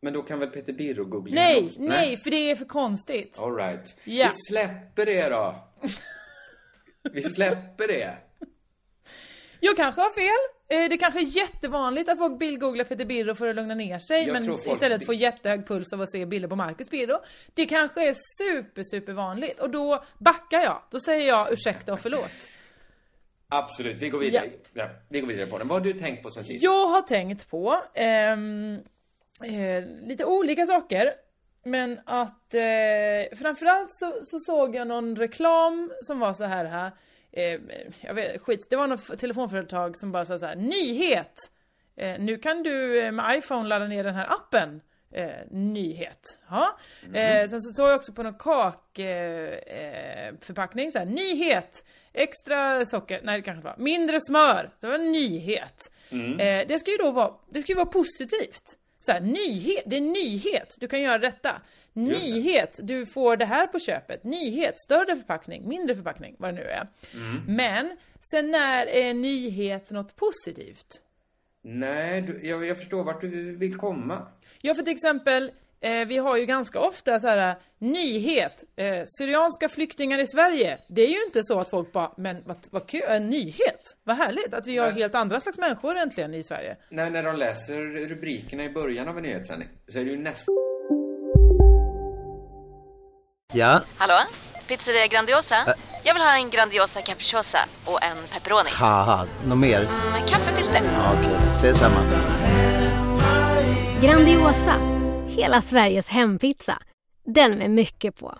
Men då kan väl Peter Birro googla Nej, också? nej, för det är för konstigt. All right. Ja. Vi släpper det då. Vi släpper det. Jag kanske har fel. Eh, Det kanske är jättevanligt att folk bildgooglar Peter Birro för att lugna ner sig. Jag men tror folk- istället får jättehög puls av att se bilder på Marcus Birro. Det kanske är super, super vanligt. Och då backar jag. Då säger jag ursäkta och förlåt. Absolut, vi går vidare. Ja. vi går vidare på den. Vad har du tänkt på sen sist? Jag har tänkt på ehm, eh, lite olika saker. Men att eh, framförallt så, så såg jag någon reklam som var så här, här eh, jag vet, skit, det var något telefonföretag som bara sa så här, nyhet! Eh, nu kan du eh, med iPhone ladda ner den här appen. Eh, nyhet. Ja. Eh, sen så såg jag också på någon kakförpackning eh, förpackning så här, nyhet! Extra socker, nej det kanske var. Mindre smör. Så det var en nyhet. Eh, det ska ju då vara, det ska ju vara positivt. Så här, nyhet, det är nyhet, du kan göra detta. Nyhet, du får det här på köpet. Nyhet, större förpackning, mindre förpackning, vad det nu är. Men, sen när är nyhet något positivt? Nej, du, jag, jag förstår vart du vill komma. Ja, för till exempel, eh, vi har ju ganska ofta så här nyhet, eh, Syrianska flyktingar i Sverige. Det är ju inte så att folk bara, men vad, vad kul, en nyhet, vad härligt att vi har Nej. helt andra slags människor äntligen i Sverige. När, när de läser rubrikerna i början av en nyhetssändning så är det ju nästan... Ja, Hallå? Pizzeria Grandiosa? Jag vill ha en Grandiosa capriciosa och en pepperoni. haha, något mer? Med kaffefilter. Ja, Okej, ses samma. Grandiosa, hela Sveriges hempizza. Den med mycket på.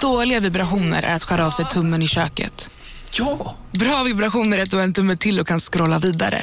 Dåliga vibrationer är att skära av sig tummen i köket. Ja! Bra vibrationer är att du har en tumme till och kan scrolla vidare.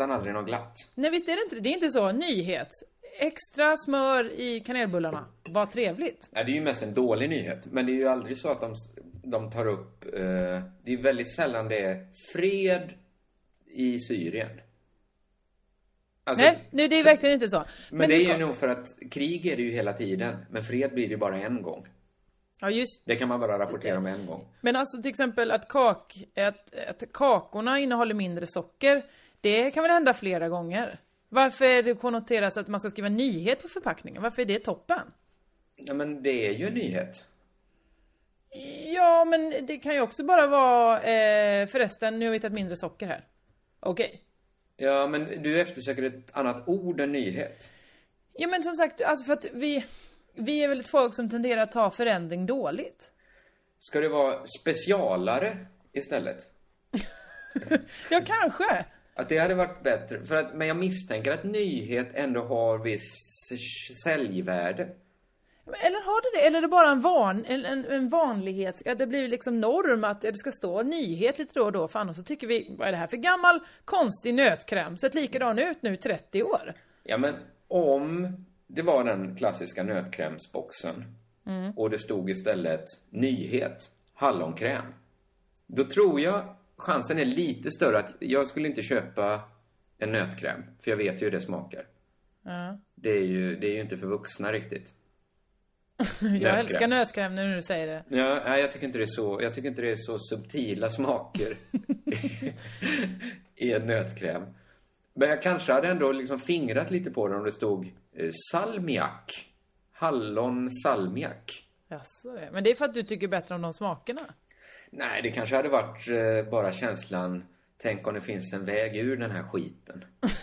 Aldrig något glatt. Nej visst är det inte det, det är inte så, nyhet. Extra smör i kanelbullarna, vad trevligt. Nej, det är ju mest en dålig nyhet. Men det är ju aldrig så att de, de tar upp... Eh, det är väldigt sällan det är fred i Syrien. Alltså, Nej, det, det är verkligen inte så. Men, det är ju kom- nog för att krig är det ju hela tiden. Men fred blir det ju bara en gång. Ja just Det kan man bara rapportera om en gång. Men alltså till exempel att, kak, att, att kakorna innehåller mindre socker, det kan väl hända flera gånger? Varför är det konnoteras att man ska skriva nyhet på förpackningen? Varför är det toppen? Ja, men det är ju en nyhet. Ja, men det kan ju också bara vara, eh, förresten, nu har vi hittat mindre socker här. Okej. Ja, men du eftersöker ett annat ord än nyhet. Ja men som sagt, alltså för att vi, vi är väl ett folk som tenderar att ta förändring dåligt. Ska det vara specialare istället? *laughs* Ja, kanske. Att det hade varit bättre. För att, men jag misstänker att nyhet ändå har visst säljvärde. Eller har det det? Eller är det bara en, van, en, en, vanlighet? Att det blir liksom norm att det ska stå nyhet lite då och då. För annars så tycker vi, vad är det här för gammal konstig nötkräm? Sett likadan ut nu i 30 år. Ja, men om det var den klassiska nötkrämsboxen och det stod istället nyhet, hallonkräm. Då tror jag chansen är lite större att jag skulle inte köpa en nötkräm. För jag vet ju hur det smakar. Ja. Det är ju, det är ju inte för vuxna riktigt. *laughs* Jag älskar nötkräm nu när du säger det. Ja, nej, jag tycker inte det är så, jag tycker inte det är så subtila smaker *laughs* i en nötkräm. Men jag kanske hade ändå liksom fingrat lite på det om det stod eh, salmiak. Hallon salmiak. Jaså, det. Men det är för att du tycker bättre om de smakerna. Nej, det kanske hade varit eh, bara känslan Tänk om det finns en väg ur den här skiten. *laughs*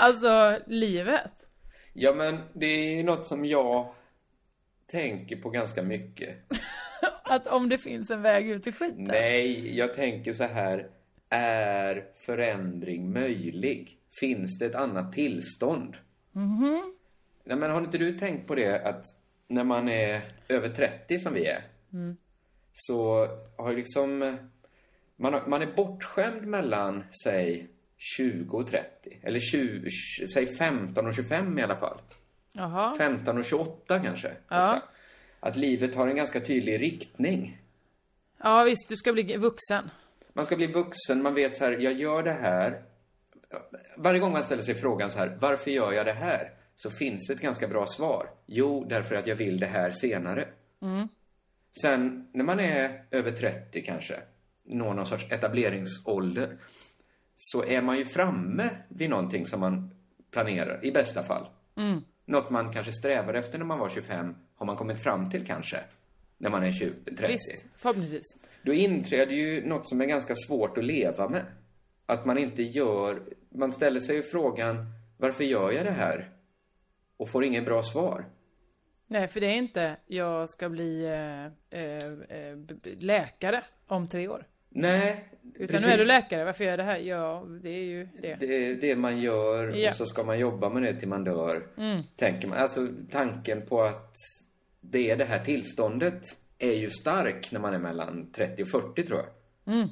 Alltså, livet. Ja, men det är något som jag tänker på ganska mycket. *laughs* Att om det finns en väg ut i skiten. Nej, jag tänker så här. Är förändring möjlig? Finns det ett annat tillstånd? Nej, men har inte du tänkt på det att när man är över 30 som vi är så har liksom man, har, man är bortskämd mellan, säg 20 och 30 eller 20, säg 15 och 25 i alla fall. Jaha. 15 och 28 kanske. Ja. Att livet har en ganska tydlig riktning. Ja visst, du ska bli vuxen. Man ska bli vuxen, man vet så här, jag gör det här. Varje gång man ställer sig frågan så här, varför gör jag det här? Så finns ett ganska bra svar. Jo, därför att jag vill det här senare. Sen när man är över 30 kanske, når någon sorts etableringsålder, så är man ju framme vid någonting som man planerar, i bästa fall. Något man kanske strävar efter när man var 25, har man kommit fram till kanske, när man är 20, 30. Visst, förhoppningsvis. Då inträder ju något som är ganska svårt att leva med. Att man inte gör... Man ställer sig frågan, varför gör jag det här? Och får inget bra svar. Nej, för det är inte jag ska bli b- b- läkare om tre år. Nej, Utan precis. nu är du läkare, varför gör jag det här? Ja, det är ju det. Det är det man gör Ja. och så ska man jobba med det till man dör. Mm. Tänker man. Alltså tanken på att det är det här tillståndet är ju stark när man är mellan 30 och 40 tror jag. Mm.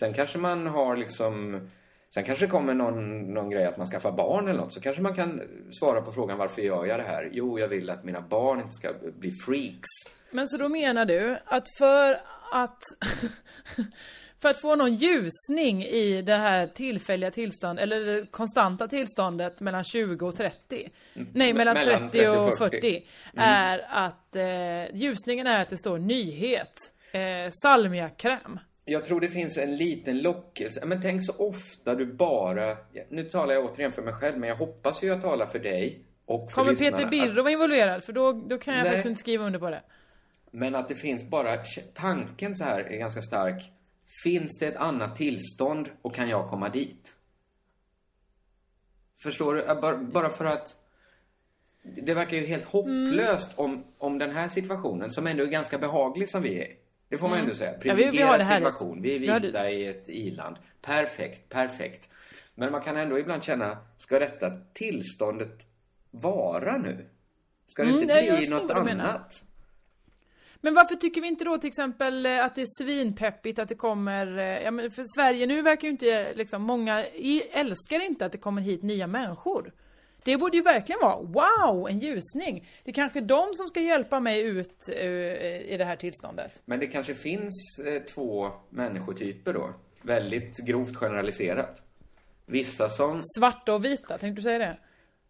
Sen kanske man har liksom Sen kanske det kommer någon, någon grej att man skaffar barn eller något. Så kanske man kan svara på frågan varför gör jag det här? Jo, jag vill att mina barn inte ska bli freaks. Men så då menar du att för att *laughs* för att få någon ljusning i det här tillfälliga tillståndet eller det konstanta tillståndet mellan 20 och 30 Nej, mellan, Mm. Mellan 30 och 30 och 40, 40. Mm. är att eh, ljusningen är att det står nyhet eh, salmiakräm. Jag tror det finns en liten lockelse. Men tänk så ofta du bara... Nu talar jag återigen för mig själv, men jag hoppas ju jag talar för dig och för Kommer lyssnarna. Peter Birro vara involverad? För då, då kan jag Nej. faktiskt inte skriva under på det. Men att det finns bara... Tanken så här är ganska stark. Finns det ett annat tillstånd och kan jag komma dit? Förstår du? Bara, för att... Det verkar ju helt hopplöst om, om den här situationen, som ändå är ganska behaglig som vi är. Det får man Mm. ändå säga. Ja, vi- vi Privilegierad situation. Vi är Vi vita i ett iland. Perfekt, perfekt. Men man kan ändå ibland känna, ska detta tillståndet vara nu? Ska det Mm, inte bli något annat? Men varför tycker vi inte då till exempel eh, att det är svinpeppigt att det kommer, eh, ja men för Sverige nu verkar ju inte eh, liksom, många älskar inte att det kommer hit nya människor. Det borde ju verkligen vara, wow, en ljusning. Det är kanske de som ska hjälpa mig ut eh, i det här tillståndet. Men det kanske finns eh, två människotyper då. Väldigt grovt generaliserat. Vissa som... Svarta och vita, tänkte du säga det?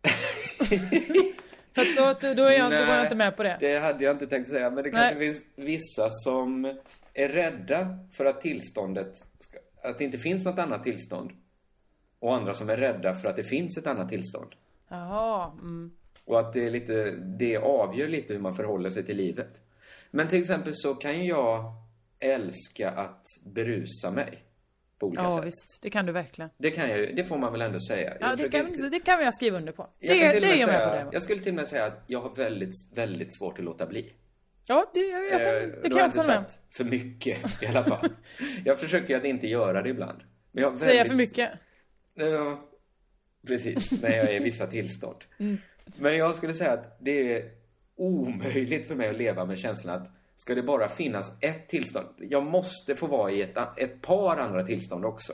*laughs* För att så, då, är jag, då går jag Nej, inte med på det. Det hade jag inte tänkt säga. Men det Nej. kanske finns vissa som är rädda för att tillståndet... Ska, att det inte finns något annat tillstånd. Och andra som är rädda för att det finns ett annat tillstånd. Jaha, mm. Och att det är lite... Det avgör lite hur man förhåller sig till livet. Men till exempel så kan jag älska att berusa mig. På olika Ja sätt. visst, det kan du verkligen. Det kan jag ju, det får man väl ändå säga. Ja, Jag det kan, inte- det kan jag skriva under på. Jag Det, det är jag med på säga, däremot. Jag skulle till och med säga att jag har väldigt, väldigt svårt att låta bli. Ja, det, jag, jag Eh, kan, då det har kan jag också hålla med för mycket i alla fall. *laughs* jag försöker att inte göra det ibland. Men jag har Säga väldigt- för mycket. Ja, precis. När jag är i vissa tillstånd. *laughs* Mm. Men jag skulle säga att det är omöjligt för mig att leva med känslan att ska det bara finnas ett tillstånd? Jag måste få vara i ett, ett par andra tillstånd också.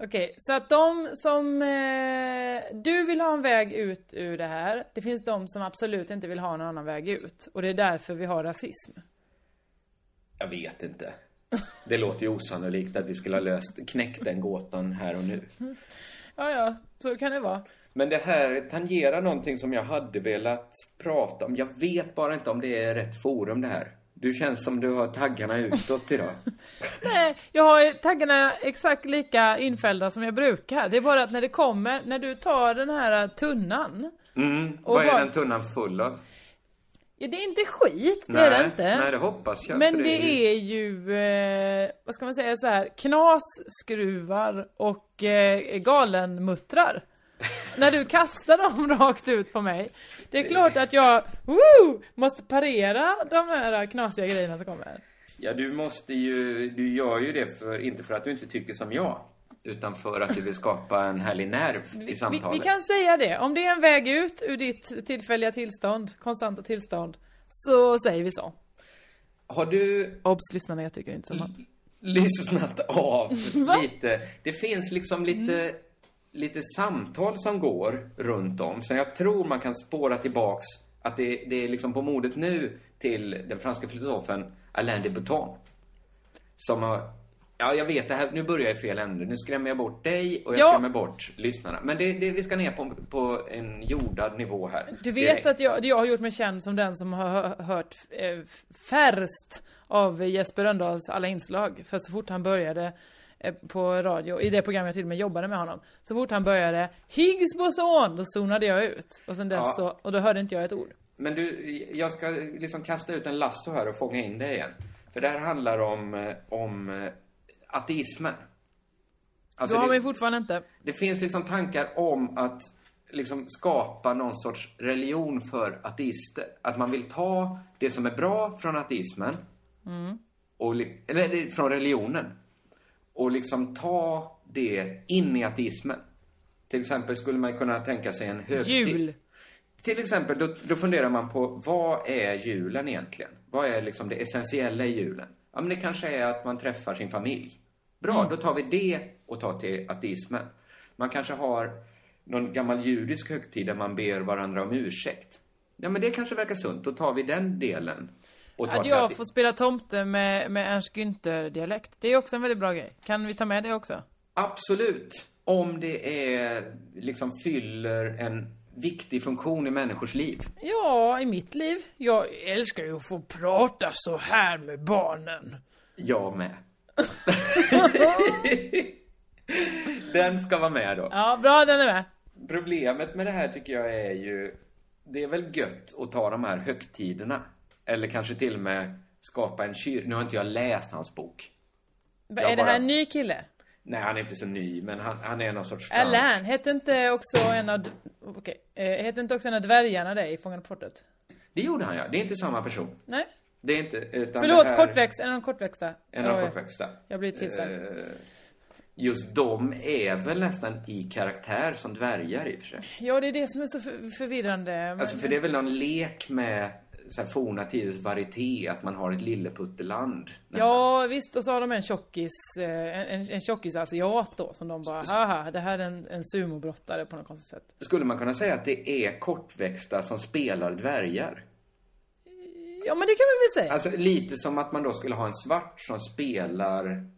Okej, så att de som... Eh, du vill ha en väg ut ur det här. Det finns de som absolut inte vill ha någon annan väg ut. Och det är därför vi har rasism. Jag vet inte. Det låter ju osannolikt att vi skulle ha löst, knäckt den gåtan här och nu. *laughs* Ja, ja, så kan det vara. Men det här tangerar någonting som jag hade velat prata om. Jag vet bara inte om det är rätt forum det här. Du känns som du har taggarna utåt idag. *laughs* Nej, jag har taggarna exakt lika infällda som jag brukar. Det är bara att när det kommer, när du tar den här tunnan. Mm. Vad är vad- den tunnan full av? Ja, det är inte skit, det nej, är det inte. Nej, det hoppas jag. Men för det är ju, eh, vad ska man säga så här, knasskruvar och eh, galenmuttrar. När du kastar dem *laughs* rakt ut på mig. Det är klart att jag, woo, måste parera de här knasiga grejerna som kommer. Ja, du måste ju... Du gör ju det för, inte för att du inte tycker som jag. Utan för att du vill skapa en härlig nerv i Vi, samtalet. vi kan säga det, om det är en väg ut ur ditt tillfälliga tillstånd, konstanta tillstånd, så säger vi så. Har du Obs, lyssnarna, jag tycker inte som han. lyssnat av? *laughs* Mm. lite. Det finns liksom lite, lite samtal som går runt om. Så jag tror man kan spåra tillbaks att det, det är liksom på modet nu till den franska filosofen Alain de Botton. Som har Ja, jag vet det här. Nu börjar jag i fel ände. Nu skrämmer jag bort dig och jag Ja. skrämmer bort lyssnarna. Men det, det, vi ska ner på, på en jordad nivå här. Du vet Direkt. att jag, jag har gjort mig känd som den som har hö- hört eh, färst av Jesper Rönndahls alla inslag. För så fort han började eh, på radio, i det program jag till och med jobbade med honom. Så fort han började Higgs boson, då zonade jag ut. Och sen dess Ja. så, och då hörde inte jag ett ord. Men du, jag ska liksom kasta ut en lasso här och fånga in dig igen. För det här handlar om, eh, om ateismen. Alltså, Då har det- ju fortfarande inte. Det finns liksom tankar om att liksom skapa någon sorts religion för ateister. Att man vill ta det som är bra från ateismen, Mm. och, eller från religionen, och liksom ta det in i ateismen. Till exempel skulle man kunna tänka sig en högtid. Jul. Till exempel, då, då funderar man på vad är julen egentligen? Vad är liksom det essentiella i julen? Ja, men det kanske är att man träffar sin familj. Bra, Mm. då tar vi det och tar till ateismen. Man kanske har någon gammal judisk högtid där man ber varandra om ursäkt. Ja, men det kanske verkar sunt. Då tar vi den delen Att jag får spela tomte med, med Ernst Günther-dialekt. Det är också en väldigt bra grej. Kan vi ta med det också? Absolut. Om det är, liksom fyller en viktig funktion i människors liv. Ja, i mitt liv. Jag älskar ju att få prata så här med barnen. Jag med. *laughs* Den ska vara med då. Ja, bra, den är med. Problemet med det här tycker jag är ju... Det är väl gött att ta de här högtiderna. Eller kanske till och med skapa en kyrka. Nu har inte jag läst hans bok. Va, är det bara- här en ny kille? Nej, han är inte så ny, men han, han är någon sorts Alain, hette inte också en av... Okej, eh, hette inte också en av dvärgarna det i Fångarna på fortet? Det gjorde han, ja. Det är inte samma person. Nej. Det är inte, utan Förlåt, det här, kortväxt, en av de kortväxta. En av de kortväxta. Jag blir tillsagd. Eh, Just de är väl nästan i karaktär som dvärgar i och för sig. Ja, det är det som är så för, förvirrande. Men, Alltså för det är väl någon lek med så här, forna tiders varieté, att man har ett lilleputteland. Ja, visst. Och så har de en tjockis, eh, en, en tjockis asiat då, som de bara, haha, det här är en, en sumobrottare på något konstigt sätt. Skulle man kunna säga att det är kortväxta som spelar dvärgar? Ja, men det kan man väl säga. Alltså lite som att man då skulle ha en svart som spelar,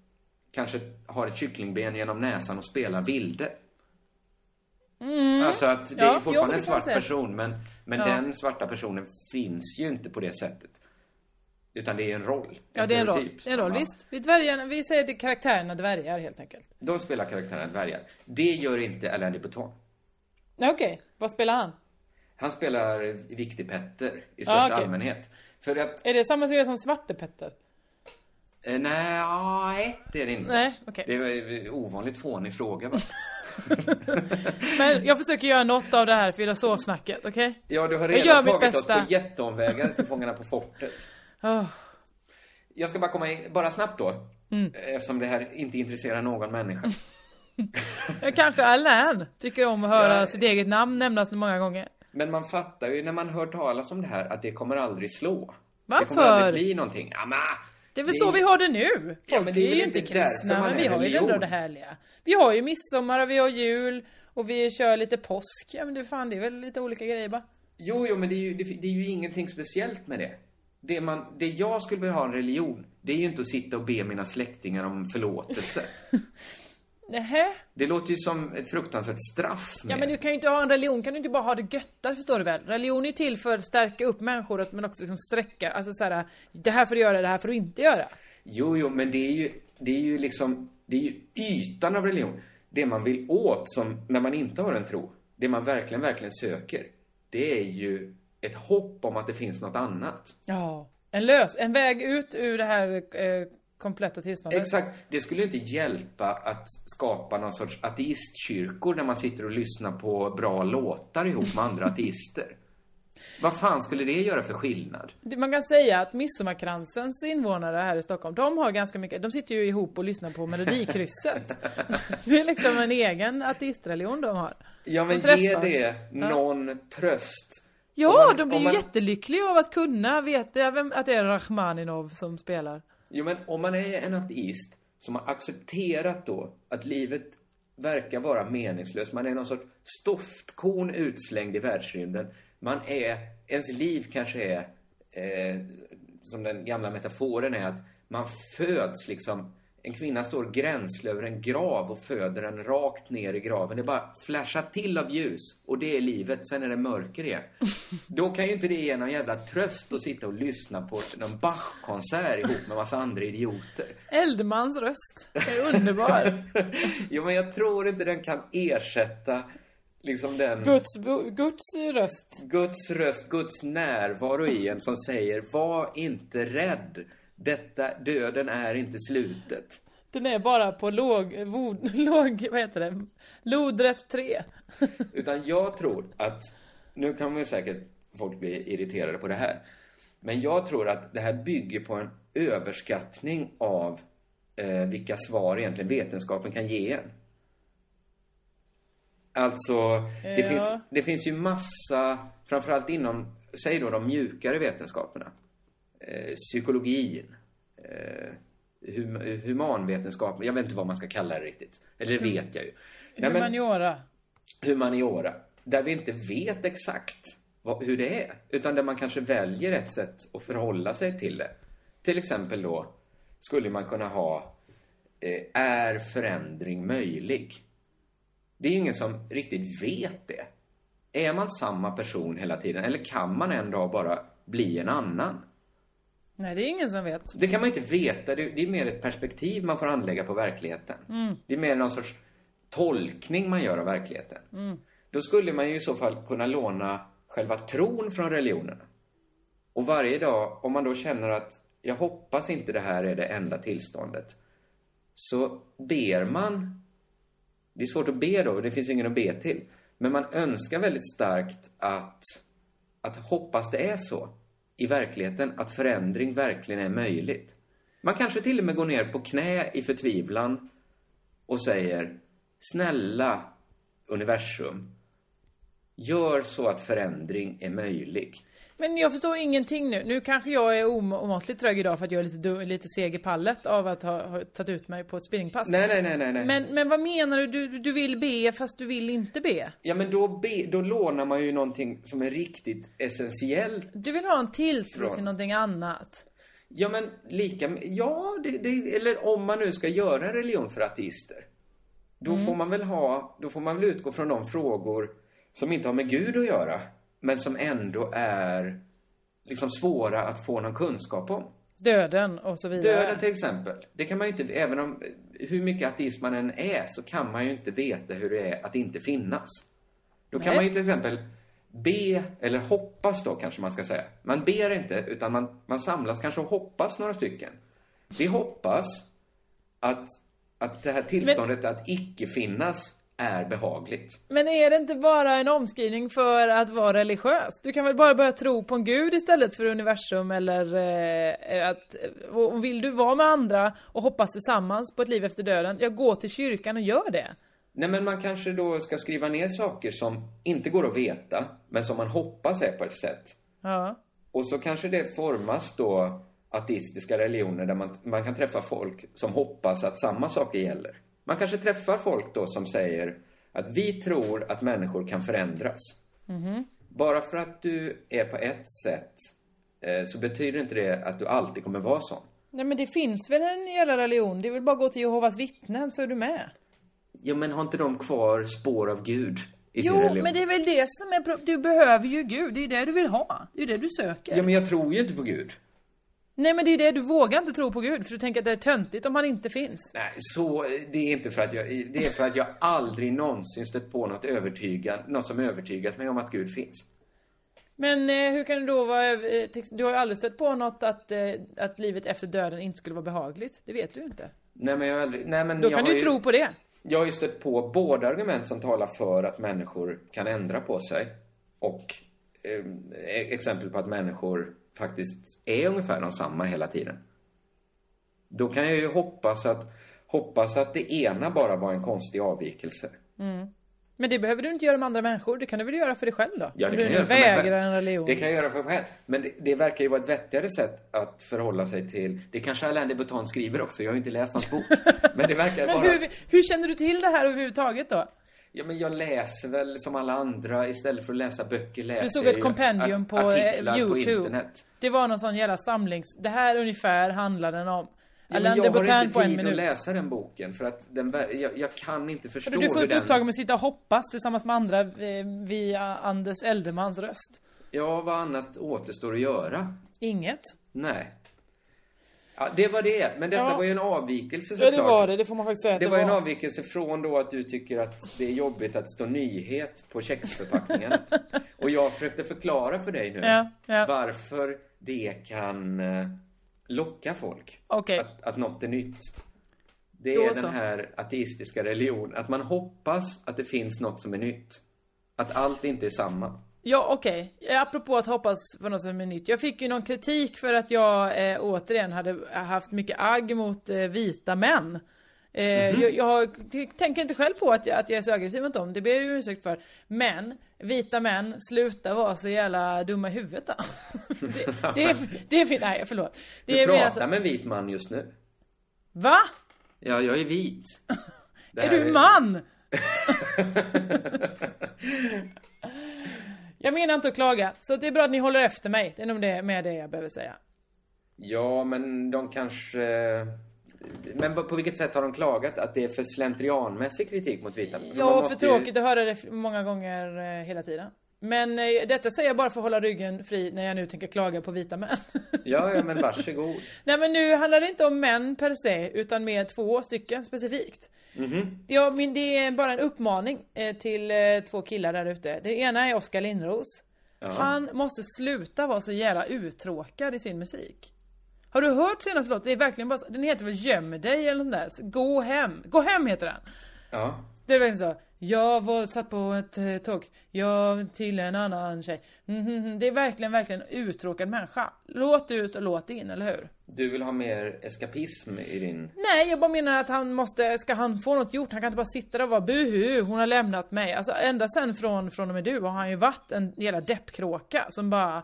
kanske har ett kycklingben genom näsan och spelar vilde. Mm. Alltså att det Ja, är fortfarande jo, en det svart person, men, men Ja. den svarta personen finns ju inte på det sättet. Utan det är en roll. Ja, det är en roll. Det är en roll, visst. Vi, dvärgarna, vi säger det karaktärerna dvärgar helt enkelt. De spelar karaktärerna dvärgar. Det gör inte Alain Dubuton. Ja, Okej, vad spelar han? Han spelar Viktig Petter i största okej. allmänhet. För att, Är det samma som som Svarte Petter? Eh, nej, nej, det är det inte. Nej, okej. Det är en ovanligt fånig fråga va? *laughs* Men jag försöker göra något av det här filosofsnacket, okej? Ja, du har redan tagit oss på jätteomvägar till Fångarna på fortet. *laughs* Oh. Jag ska bara komma in, bara snabbt då. Mm. Eftersom det här inte intresserar någon människa. *laughs* Kanske Alain tycker om att höra Ja. sitt eget namn nämnas många gånger. Men man fattar ju när man hör talas om det här att det kommer aldrig slå. Varför? Det kommer aldrig bli någonting. Ja, men, Det är väl Det- så vi har det nu. Folk Ja, men det är är ju inte kristna, men vi har ju religion. ändå det härliga. Vi har ju midsommar och vi har jul och vi kör lite påsk. Ja men det, fan, det är väl lite olika grejer bara. Jo, jo, men det är ju, det, det är ju ingenting speciellt med det. Det, man, det jag skulle vilja ha en religion, det är ju inte att sitta och be mina släktingar om förlåtelse. *laughs* Nähä? Det låter ju som ett fruktansvärt straff. Ja mer. men du kan ju inte ha en religion, kan du inte bara ha det göttar förstår du väl? Religion är ju till för att stärka upp människor men också liksom sträcka, alltså såhär, det här får du göra, det här får du inte göra. Jo, jo, men det är ju, det är ju liksom, det är ju ytan av religion. Det man vill åt som, när man inte har en tro, det man verkligen, verkligen söker, det är ju ett hopp om att det finns något annat. Ja. En lös, en väg ut ur det här eh, kompletta tillståndet. Exakt. Det skulle inte hjälpa att skapa någon sorts ateistkyrkor där man sitter och lyssnar på bra låtar ihop med andra *laughs* ateister. Vad fan skulle det göra för skillnad? Man kan säga att Midsommarkransens invånare här i Stockholm, de har ganska mycket, de sitter ju ihop och lyssnar på Melodikrysset. *laughs* det är liksom en egen ateist-religion de har. Ja, men De ge det Ja. någon tröst. Ja, man- de blir ju man- jättelyckliga av att kunna veta att det är Rachmaninov som spelar. Jo, men om man är en ateist som har accepterat då att livet verkar vara meningslöst. Man är någon sorts stoftkorn utslängd i världsrymden. Man är, ens liv kanske är, eh, som den gamla metaforen är, att man föds liksom en kvinna står gränsle över en grav och föder den rakt ner i graven. Det bara flashar till av ljus och det är livet. Sen är det mörker igen. *laughs* Då kan ju inte det ge någon jävla tröst att sitta och lyssna på någon Bach-konsert ihop med massa andra idioter. Eldmans röst är underbar. *laughs* Jo, men jag tror inte den kan ersätta liksom den... Guds, Guds röst. Guds röst, Guds närvaro i en som säger Var inte rädd. Detta, döden är inte slutet. Den är bara på låg, vod, *laughs* låg vad heter det? Lodrätt 3. *laughs* Utan jag tror att, nu kan man säkert folk bli irriterade på det här. Men jag tror att det här bygger på en överskattning av eh, vilka svar egentligen vetenskapen kan ge en. Alltså, det, Ja. finns, det finns ju massa, framförallt inom, säg då de mjukare vetenskaperna. Eh, psykologin, eh, hum, humanvetenskap, jag vet inte vad man ska kalla det riktigt. Eller det vet jag ju. Nej, men- Humaniora. humaniora, där vi inte vet exakt vad, hur det är, utan där man kanske väljer ett sätt att förhålla sig till det. Till exempel då skulle man kunna ha eh, Är förändring möjlig? Det är ju ingen som riktigt vet det. Är man samma person hela tiden eller kan man en dag bara bli en annan? Nej, det är ingen som vet. Det kan man inte veta. Det är mer ett perspektiv man får anlägga på verkligheten. Mm. Det är mer någon sorts tolkning man gör av verkligheten. Mm. Då skulle man ju i så fall kunna låna själva tron från religionerna. Och varje dag, om man då känner att jag hoppas inte det här är det enda tillståndet. Så ber man. Det är svårt att be då, det finns ingen att be till. Men man önskar väldigt starkt att, att hoppas det är så i verkligheten, att förändring verkligen är möjligt. Man kanske till och med går ner på knä i förtvivlan och säger Snälla universum, gör så att förändring är möjlig. Men jag förstår ingenting nu. Nu kanske jag är om- omåttligt trög idag för att jag är lite, lite seg i pallet av att ha, ha tagit ut mig på ett spinningpass. Nej, nej, nej, nej, nej. Men, men vad menar du? du? Du vill be fast du vill inte be? Ja, men då, be, då lånar man ju någonting som är riktigt essentiellt. Du vill ha en tilltro Från- till någonting annat? Ja, men lika Ja, det, det, eller om man nu ska göra en religion för ateister. Då Mm. får man väl ha, då får man väl utgå från de frågor som inte har med Gud att göra. Men som ändå är liksom svåra att få någon kunskap om. Döden och så vidare. Döden till exempel. Det kan man ju inte, även om hur mycket ateist man än är så kan man ju inte veta hur det är att inte finnas. Då kan Nej. man ju till exempel be, eller hoppas då kanske man ska säga. Man ber inte, utan man, man samlas kanske och hoppas några stycken. Vi hoppas att, att det här tillståndet att icke finnas är behagligt. Men är det inte bara en omskrivning för att vara religiös? Du kan väl bara börja tro på en gud istället för universum eller eh, att... Och vill du vara med andra och hoppas tillsammans på ett liv efter döden, ja gå till kyrkan och gör det. Nej, men man kanske då ska skriva ner saker som inte går att veta, men som man hoppas är på ett sätt. Ja. Och så kanske det formas då ateistiska religioner där man, man kan träffa folk som hoppas att samma saker gäller. Man kanske träffar folk då som säger att vi tror att människor kan förändras. Mhm. Bara för att du är på ett sätt eh, så betyder inte det att du alltid kommer vara sån. Nej men det finns väl en jävla religion? Det är väl bara att gå till Jehovas vittnen så är du med. Ja, men har inte de kvar spår av Gud i sin Jo, religion? men det är väl det som är Du behöver ju Gud, det är det du vill ha. Det är det du söker. Ja, men jag tror ju inte på Gud. Nej men det är det, du vågar inte tro på Gud för du tänker att det är töntigt om han inte finns. Nej, så det är inte för att jag, det är för att jag aldrig någonsin stött på något övertygat, något som övertygat mig om att Gud finns. Men eh, hur kan du då vara eh, Du har ju aldrig stött på något att, eh, att livet efter döden inte skulle vara behagligt. Det vet du ju inte. Nej, men jag har aldrig, nej, men Då jag kan du ju tro på det. Jag har ju stött på både argument som talar för att människor kan ändra på sig och exempel på att människor faktiskt är ungefär de samma hela tiden. Då kan jag ju hoppas att, hoppas att det ena bara var en konstig avvikelse. Mm. Men det behöver du inte göra med andra människor. Det kan du väl göra för dig själv då? Ja, det du kan nu jag göra för mig vägrar en religion. Det kan jag göra för mig själv. Men det, det verkar ju vara ett vettigare sätt att förhålla sig till. Det kanske Alain de Botton skriver också. Jag har ju inte läst hans bok. *laughs* Men det verkar Men vara... hur, hur känner du till det här överhuvudtaget då? Ja, men jag läser väl som alla andra. Istället för att läsa böcker läser Du såg ett kompendium på eh, på Youtube. internet. det var någon sån jävla samlings... Det här ungefär handlar den om. Ja, Alain jag har inte på tid att läsa den boken för att den, jag, jag kan inte förstå Du hur den... upptagen med att sitta och hoppas tillsammans med andra eh, via Anders Eldermans röst. Ja, vad annat återstår att göra? Inget. Nej. Ja, det var det. Men detta Ja. var ju en avvikelse Ja såklart. det var det, det får man faktiskt säga Det det var en var. avvikelse från då att du tycker att det är jobbigt att stå nyhet på kexförpackningen. *laughs* och jag försökte förklara för dig nu Ja, ja. varför det kan eh, locka folk. Okej. Att, att något är nytt. Det Då är så. den här ateistiska religion. Att man hoppas att det finns något som är nytt. Att allt inte är samma. Ja, okej. Apropå att hoppas på något som är nytt. Jag fick ju någon kritik för att jag eh, återigen hade haft mycket agg mot eh, vita män. Eh, Mhm. jag, jag t- tänker inte själl på att jag, att jag är så aggressiv mot dem, det ber jag ju ursäkt för. Men, vita män, sluta vara så jävla dumma i huvudet då. *laughs* det, det, är- det är nej förlåt. Det Du är pratar alltså, med en vit man just nu. Va? Ja, jag är vit. *laughs* Är du man? *laughs* jag menar inte att klaga, så det är bra att ni håller efter mig. Det är nog det, med det jag behöver säga. Ja, men de kanske... Men på vilket sätt har de klagat? Att det är för slentrianmässig kritik mot vita? För Ja, för måste ju- tråkigt att höra det många gånger eh, hela tiden. Men eh, detta säger jag bara för att hålla ryggen fri när jag nu tänker klaga på vita män. Ja, ja, men varsågod. *laughs* Nej men nu handlar det inte om män per se, utan mer två stycken specifikt. Mhm. Ja, men det är bara en uppmaning eh, till eh, två killar där ute. Det ena är Oskar Lindros. Ja. Han måste sluta vara så jävla uttråkad i sin musik. Har du hört senaste låten? Det är verkligen bara, den heter väl Göm dig eller sånt där. Så Gå hem. Gå hem heter den. Ja. Det är verkligen så. Jag var satt på ett eh, tåg, jag till en annan tjej. Mhm, Det är verkligen, verkligen en uttråkad människa. Låt ut och låt in, eller hur? Du vill ha mer eskapism i din... Nej, jag bara menar att han måste, ska han få något gjort, han kan inte bara sitta där och vara buhu, hon har lämnat mig. Alltså ända sen från, från och med du har han ju varit en jävla deppkråka som bara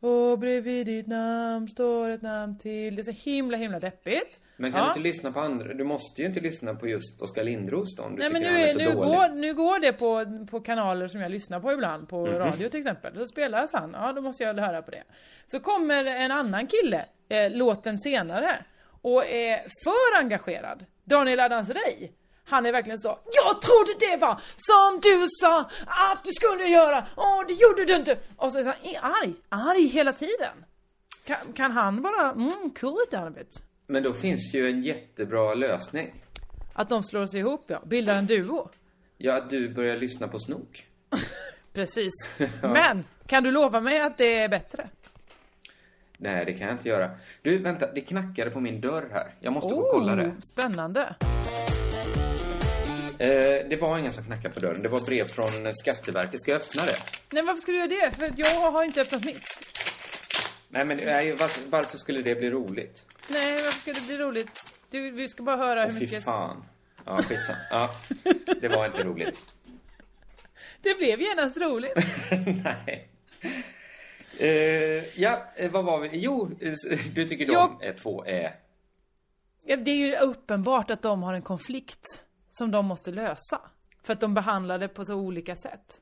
Och bredvid ditt namn står ett namn till. Det är så himla, himla deppigt. Men kan Ja. du inte lyssna på andra? Du måste ju inte lyssna på just Oskar Lindros då, om du Nej men nu, han är så nu, dålig. går, nu går det på, på kanaler som jag lyssnar på ibland, på Mhm. radio till exempel. Då spelas han, ja då måste jag höra på det. Så kommer en annan kille, eh, låten senare, och är för engagerad. Daniel Adams-Ray. Han är verkligen så, jag trodde det var som du sa att du skulle göra, och det gjorde du inte. Och så är han arg, arg hela tiden. Kan, kan han bara, mm, cool it bit. Men då finns ju en jättebra lösning. Att de slår sig ihop ja, bildar en duo. Ja, att du börjar lyssna på snok. *laughs* Precis. *laughs* Men, kan du lova mig att det är bättre? Nej, det kan jag inte göra. Du, vänta, det knackade på min dörr här. Jag måste gå och kolla det. Spännande. Eh, det var ingen som knackade på dörren. Det var brev från eh, Skatteverket. Ska jag öppna det? Nej, varför ska du göra det? För jag har inte öppnat mitt. Nej, men nej, varför, varför skulle det bli roligt? Nej, varför ska det bli roligt? Du, vi ska bara höra Åh, hur fy mycket... fan. Ja, skitsamma. Ja, det var inte roligt. *laughs* Det blev genast roligt. *laughs* Nej. Eh, ja, eh, vad var vi? Jo, eh, du tycker de Jag- är två är... Ja, Det är ju uppenbart att de har en konflikt som de måste lösa. För att de behandlar det på så olika sätt.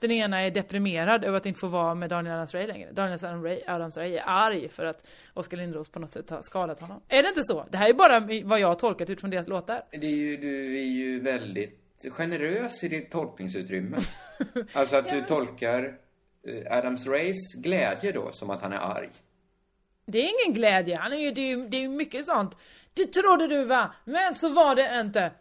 Den ena är deprimerad över att inte få vara med Daniel Adams-Ray längre. Daniel Adams-Ray Adams-Ray är arg för att Oskar Lindros på något sätt har skadat honom. Är det inte så? Det här är bara vad jag har tolkat utifrån deras låtar. Det är ju, du är ju väldigt generös i ditt tolkningsutrymme. *laughs* Alltså att du tolkar eh, Adams Rays glädje då som att han är arg. Det är ingen glädje, han är ju, det är ju, det är ju mycket sånt. Det trodde du va? Men så var det inte.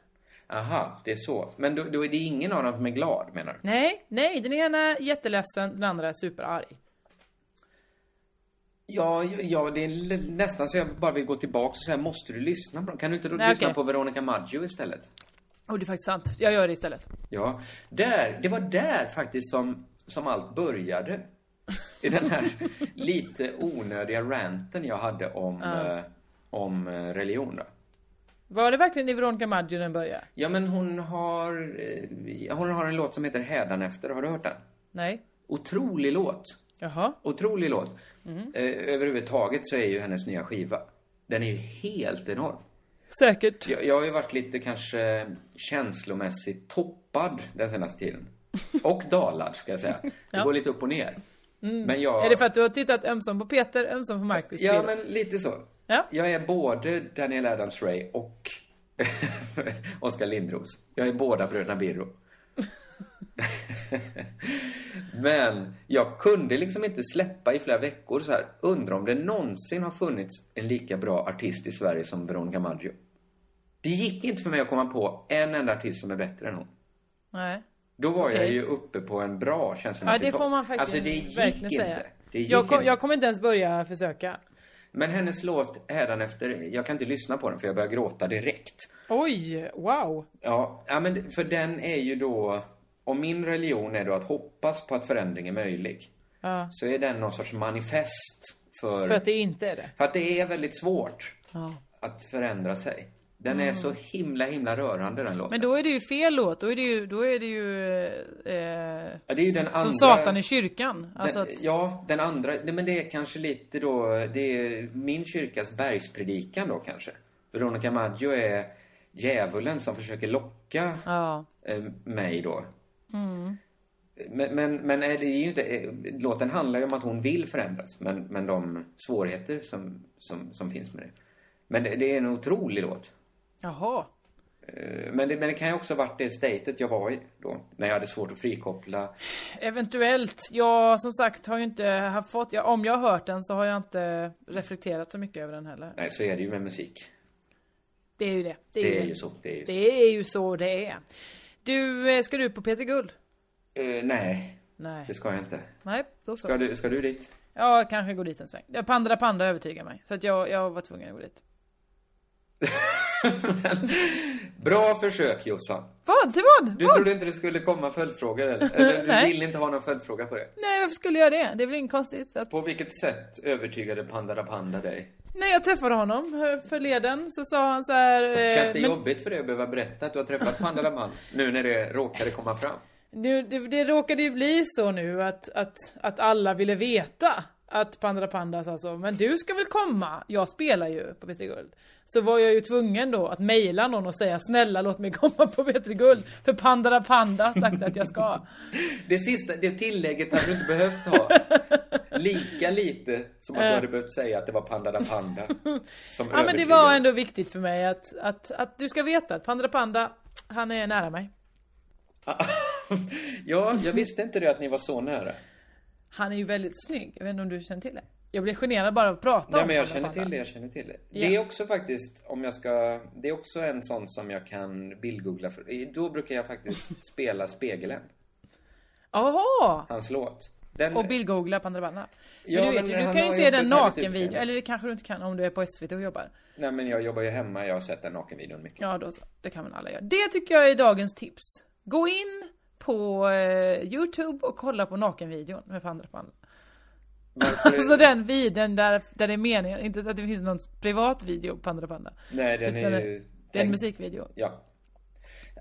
Aha, det är så. Men då, då är det ingen av dem som är glad, menar du? Nej, nej, den ena är jätteledsen, den andra är superarg. Ja, ja, det är nästan så jag bara vill gå tillbaka och säga, måste du lyssna på dem? Kan du inte då Nej, lyssna okej. på Veronica Maggio istället? Och det är faktiskt sant, jag gör det istället. Ja, där, det var där faktiskt som, som allt började. I den här *laughs* lite onödiga ranten jag hade om, Ja. eh, om eh, religion då. Var det verkligen i Veronica Maggio den började? Ja, men hon har, eh, hon har en låt som heter Hädanefter. Har du hört den? Nej. Otrolig låt. Jaha. Otrolig låt. Mhm. Eh, överhuvudtaget så är ju hennes nya skiva, den är ju helt enorm. Säkert. Jag, jag har ju varit lite kanske känslomässigt toppad den senaste tiden. *laughs* Och dalad, ska jag säga. Det Ja. går lite upp och ner. Mm. Men jag... Är det för att du har tittat ömsom på Peter, ömsom på Marcus? Ja, men lite så. Ja. Jag är både Daniel Adams-Ray och *laughs* Oskar Lindros. Jag är båda bröderna Birro. *laughs* Men jag kunde liksom inte släppa i flera veckor så här. Undrar om det någonsin har funnits en lika bra artist i Sverige som Veronica Maggio. Det gick inte för mig att komma på en enda artist som är bättre än hon. Nej. Då var jag Okej. ju uppe på en bra Ja, känslomässig det får man faktiskt Alltså det gick verkligen inte. säga. Det gick Jag, kom, inte. jag kommer inte ens börja försöka. Men hennes låt hädanefter, jag kan inte lyssna på den för jag börjar gråta direkt. Oj, wow. Ja, ja men för den är ju då, om min religion är då att hoppas på att förändring är möjlig. Ja. Så är den någon sorts manifest för, För att det inte är det. för att det är väldigt svårt Ja. att förändra sig. Den är Mm. så himla, himla rörande den låten. Men då är det ju fel låt. Då är det ju, då är det ju eh, Ja, det är ju den som andra- Satan i kyrkan. Alltså den, att, Ja, den andra, nej, men det är kanske lite då, det är min kyrkas bergspredikan då kanske. Veronica Maggio är djävulen som försöker locka ja. eh, mig då. Mm. Men, men, men är det är ju inte, eh, låten handlar ju om att hon vill förändras, men, men de svårigheter som, som, som finns med det. Men det, det är en otrolig låt. Jaha. Eh, Men det, men det kan ju också ha varit det statet jag var i då, när jag hade svårt att frikoppla. Eventuellt. Jag som sagt har ju inte haft fått, ja, om jag har hört den så har jag inte reflekterat så mycket över den heller. Nej, så är det ju med musik. Det är ju det. Det är det. ju så, det är ju så. Det är ju så det är. Du, eh, ska du på Peter Guld? Eh, nej, Nej. det ska jag inte. Nej, då så. Ska du, ska du dit? Ja, kanske gå dit en sväng. Panda Panda övertygar mig. Så att jag, jag var tvungen att gå dit. *laughs* Bra försök Jossan. Vad? Till vad? Du vad? trodde inte det skulle komma följdfrågor eller? eller du vill inte ha någon följdfråga på det? Nej, varför skulle jag det? Det är väl inget konstigt att... På vilket sätt övertygade Panda da Panda dig? När jag träffade honom förleden så sa han så här... eh, Känns det men- jobbigt för dig att behöva berätta att du har träffat Panda da Panda? Nu när det råkade komma fram. Nu, det, det råkade ju bli så nu att, att, att alla ville veta att Panda Panda sa så, men du ska väl komma? Jag spelar ju på Petri Guld. Så var jag ju tvungen då att mejla någon och säga snälla låt mig komma på Petri Guld. För Panda Panda har sagt att jag ska. *laughs* Det sista, det tillägget hade du inte behövt ha. Lika lite som att du hade behövt säga att det var Panda da Panda. Som *laughs* Ja men det var ändå viktigt för mig att, att, att du ska veta att Panda Panda, han är nära mig. *laughs* Ja, jag visste inte det att ni var så nära. Han är ju väldigt snygg, jag vet inte om du känner till det? Jag blir generad bara av att prata Nej om men jag känner till det, jag känner till det. Ja. Det är också faktiskt, om jag ska, det är också en sån som jag kan bildgoogla för. Då brukar jag faktiskt *laughs* spela Spegeln, Jaha! hans låt. Den, Och bildgoogla Panda Panda. Ja, men du vet ju, du kan ju se den ett härligt nakenvideo, utseende. eller det kanske du inte kan om du är på SVT och jobbar. Nej men jag jobbar ju hemma, jag har sett den nakenvideon mycket. Ja då så, det kan väl alla göra. Det tycker jag är dagens tips. Gå in på eh, Youtube och kolla på nakenvideon med Panda Panda. Varför- Alltså *laughs* den videon där, där det är meningen, inte att det finns någon privat video på Panda Panda. Nej den är det- ju... Det är en musikvideo. Ja.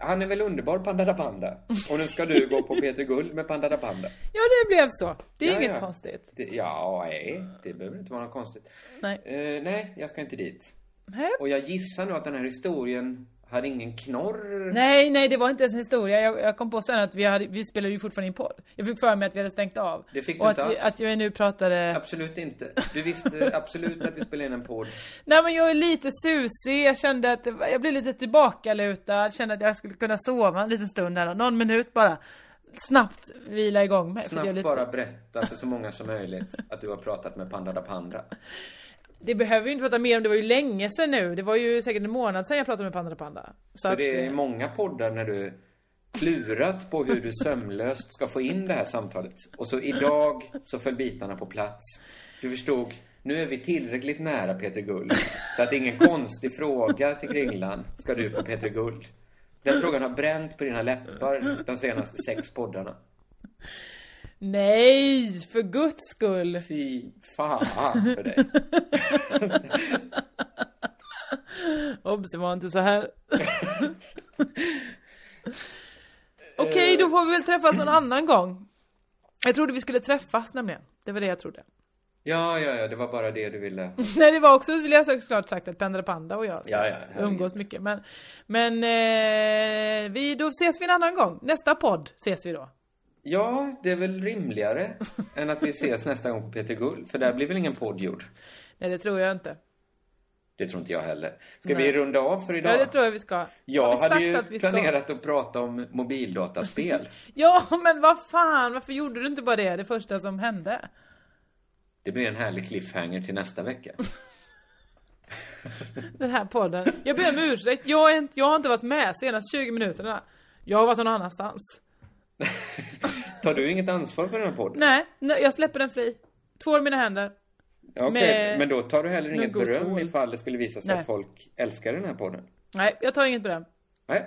Han är väl underbar, Panda da Panda. Och nu ska du gå på Peter Guld med Panda da Panda. Ja det blev så. Det är Ja, inget ja. konstigt. Det, ja, nej. Det behöver inte vara något konstigt. Nej. Eh, nej, jag ska inte dit. Nej. Och jag gissar nu att den här historien hade ingen knorr. Nej, nej det var inte ens en historia. Jag, jag kom på sen att vi, hade, vi spelade ju fortfarande in podd. Jag fick för mig att vi hade stängt av. Det fick du och inte att, vi, alls. att jag nu pratade... Absolut inte. Du visste *laughs* absolut att vi spelade in en podd. Nej men jag är lite susig, jag kände att jag blev lite tillbakalutad, kände att jag skulle kunna sova en liten stund här, någon minut bara. Snabbt vila igång mig. Snabbt lite... bara berätta för så många som möjligt att du har pratat med Panda da Panda. Det behöver vi inte prata mer om, det var ju länge sedan nu. Det var ju säkert en månad sedan jag pratade med Panda Panda. Så, att, det är eh, många poddar när du klurat på hur du sömlöst ska få in det här samtalet. Och så idag så föll bitarna på plats. Du förstod, nu är vi tillräckligt nära Peter Guld. Så att ingen konstig fråga till Kringlan ska du på Peter Guld. Den frågan har bränt på dina läppar de senaste sex poddarna. Nej, för guds skull. Fy fan för dig. *laughs* Obs, det var inte så här. *laughs* Okej, då får vi väl träffas någon annan gång. Jag trodde vi skulle träffas nämligen. Det var det jag trodde. Ja, ja, ja, det var bara det du ville. *laughs* Nej det var också, vill jag såklart sagt, att Panda Panda och jag Ja, ja, umgås mycket. Men, men eh, vi, då ses vi en annan gång. Nästa podd ses vi då. Ja, det är väl rimligare än att vi ses nästa gång på Peter Guld. För där blir väl ingen podd gjord. Nej det tror jag inte. Det tror inte jag heller. Ska Nej. vi runda av för idag? Ja det tror jag vi ska. Jag vi hade sagt ju att vi ska? planerat att prata om mobildataspel. *laughs* Ja men vad fan, varför gjorde du inte bara det, det första som hände? Det blir en härlig cliffhanger till nästa vecka. *laughs* Den här podden. Jag ber om ursäkt, jag, inte, jag har inte varit med senaste 20 minuterna. Jag har varit någon annanstans. Tar du inget ansvar för den här podden? Nej, nej, jag släpper den fri. Två mina händer. Okej, Med men då tar du heller inget beröm hål. ifall det skulle visa sig Nej. att folk älskar den här podden. Nej, jag tar inget beröm. Nej.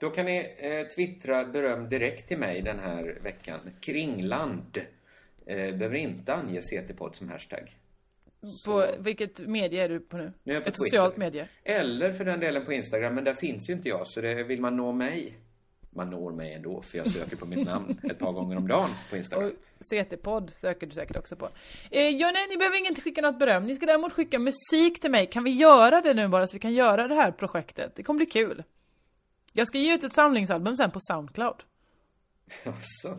Då kan ni eh, twittra beröm direkt till mig den här veckan. Kringland. Eh, behöver inte ange CT-podd som hashtag. På vilket medie är du på nu? Nu är jag på Ett Twitter. socialt medie. Eller för den delen på Instagram, men där finns ju inte jag. Så det, vill man nå mig, man når mig ändå, för jag söker på mitt namn ett par gånger om dagen på Instagram. Och CT-podd söker du säkert också på. Eh, ja, nej, ni behöver inte skicka något beröm. Ni ska däremot skicka musik till mig. Kan vi göra det nu bara så vi kan göra det här projektet? Det kommer bli kul. Jag ska ge ut ett samlingsalbum sen på Soundcloud. *laughs* Jaså?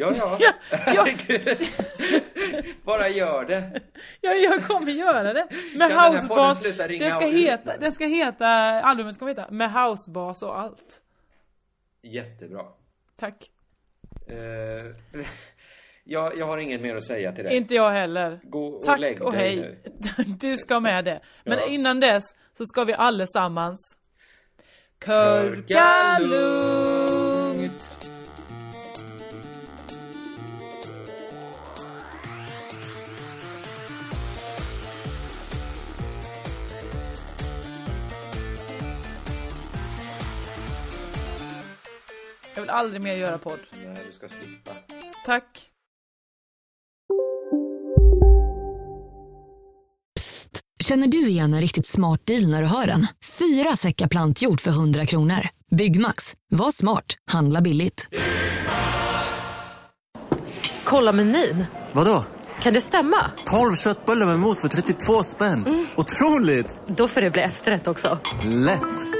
Ja, ja. *laughs* Ja, ja. Herregud. *laughs* Bara gör det. Ja, jag kommer göra det. Med Kan den housebas. Det ska heta, det ska heta, albumet ska heta Med housebas och allt. Jättebra. Tack. Eh, *laughs* jag, jag har inget mer att säga till dig. Inte jag heller. Gå och Tack lägg och dig hej. nu. Du ska med det. Men Ja. innan dess så ska vi allesammans Körka Jag vill aldrig mer göra podd. Nej, du ska slippa. Tack. Känner du igen en riktigt smart deal när du hör den? Fyra säckar plantjord för 100 kronor. Byggmax. Var smart. Handla billigt. Kolla menyn. Vadå? Kan det stämma? 12 köttbullar med mos för 32 spänn. Otroligt! Då får det bli efterrätt också. Lätt!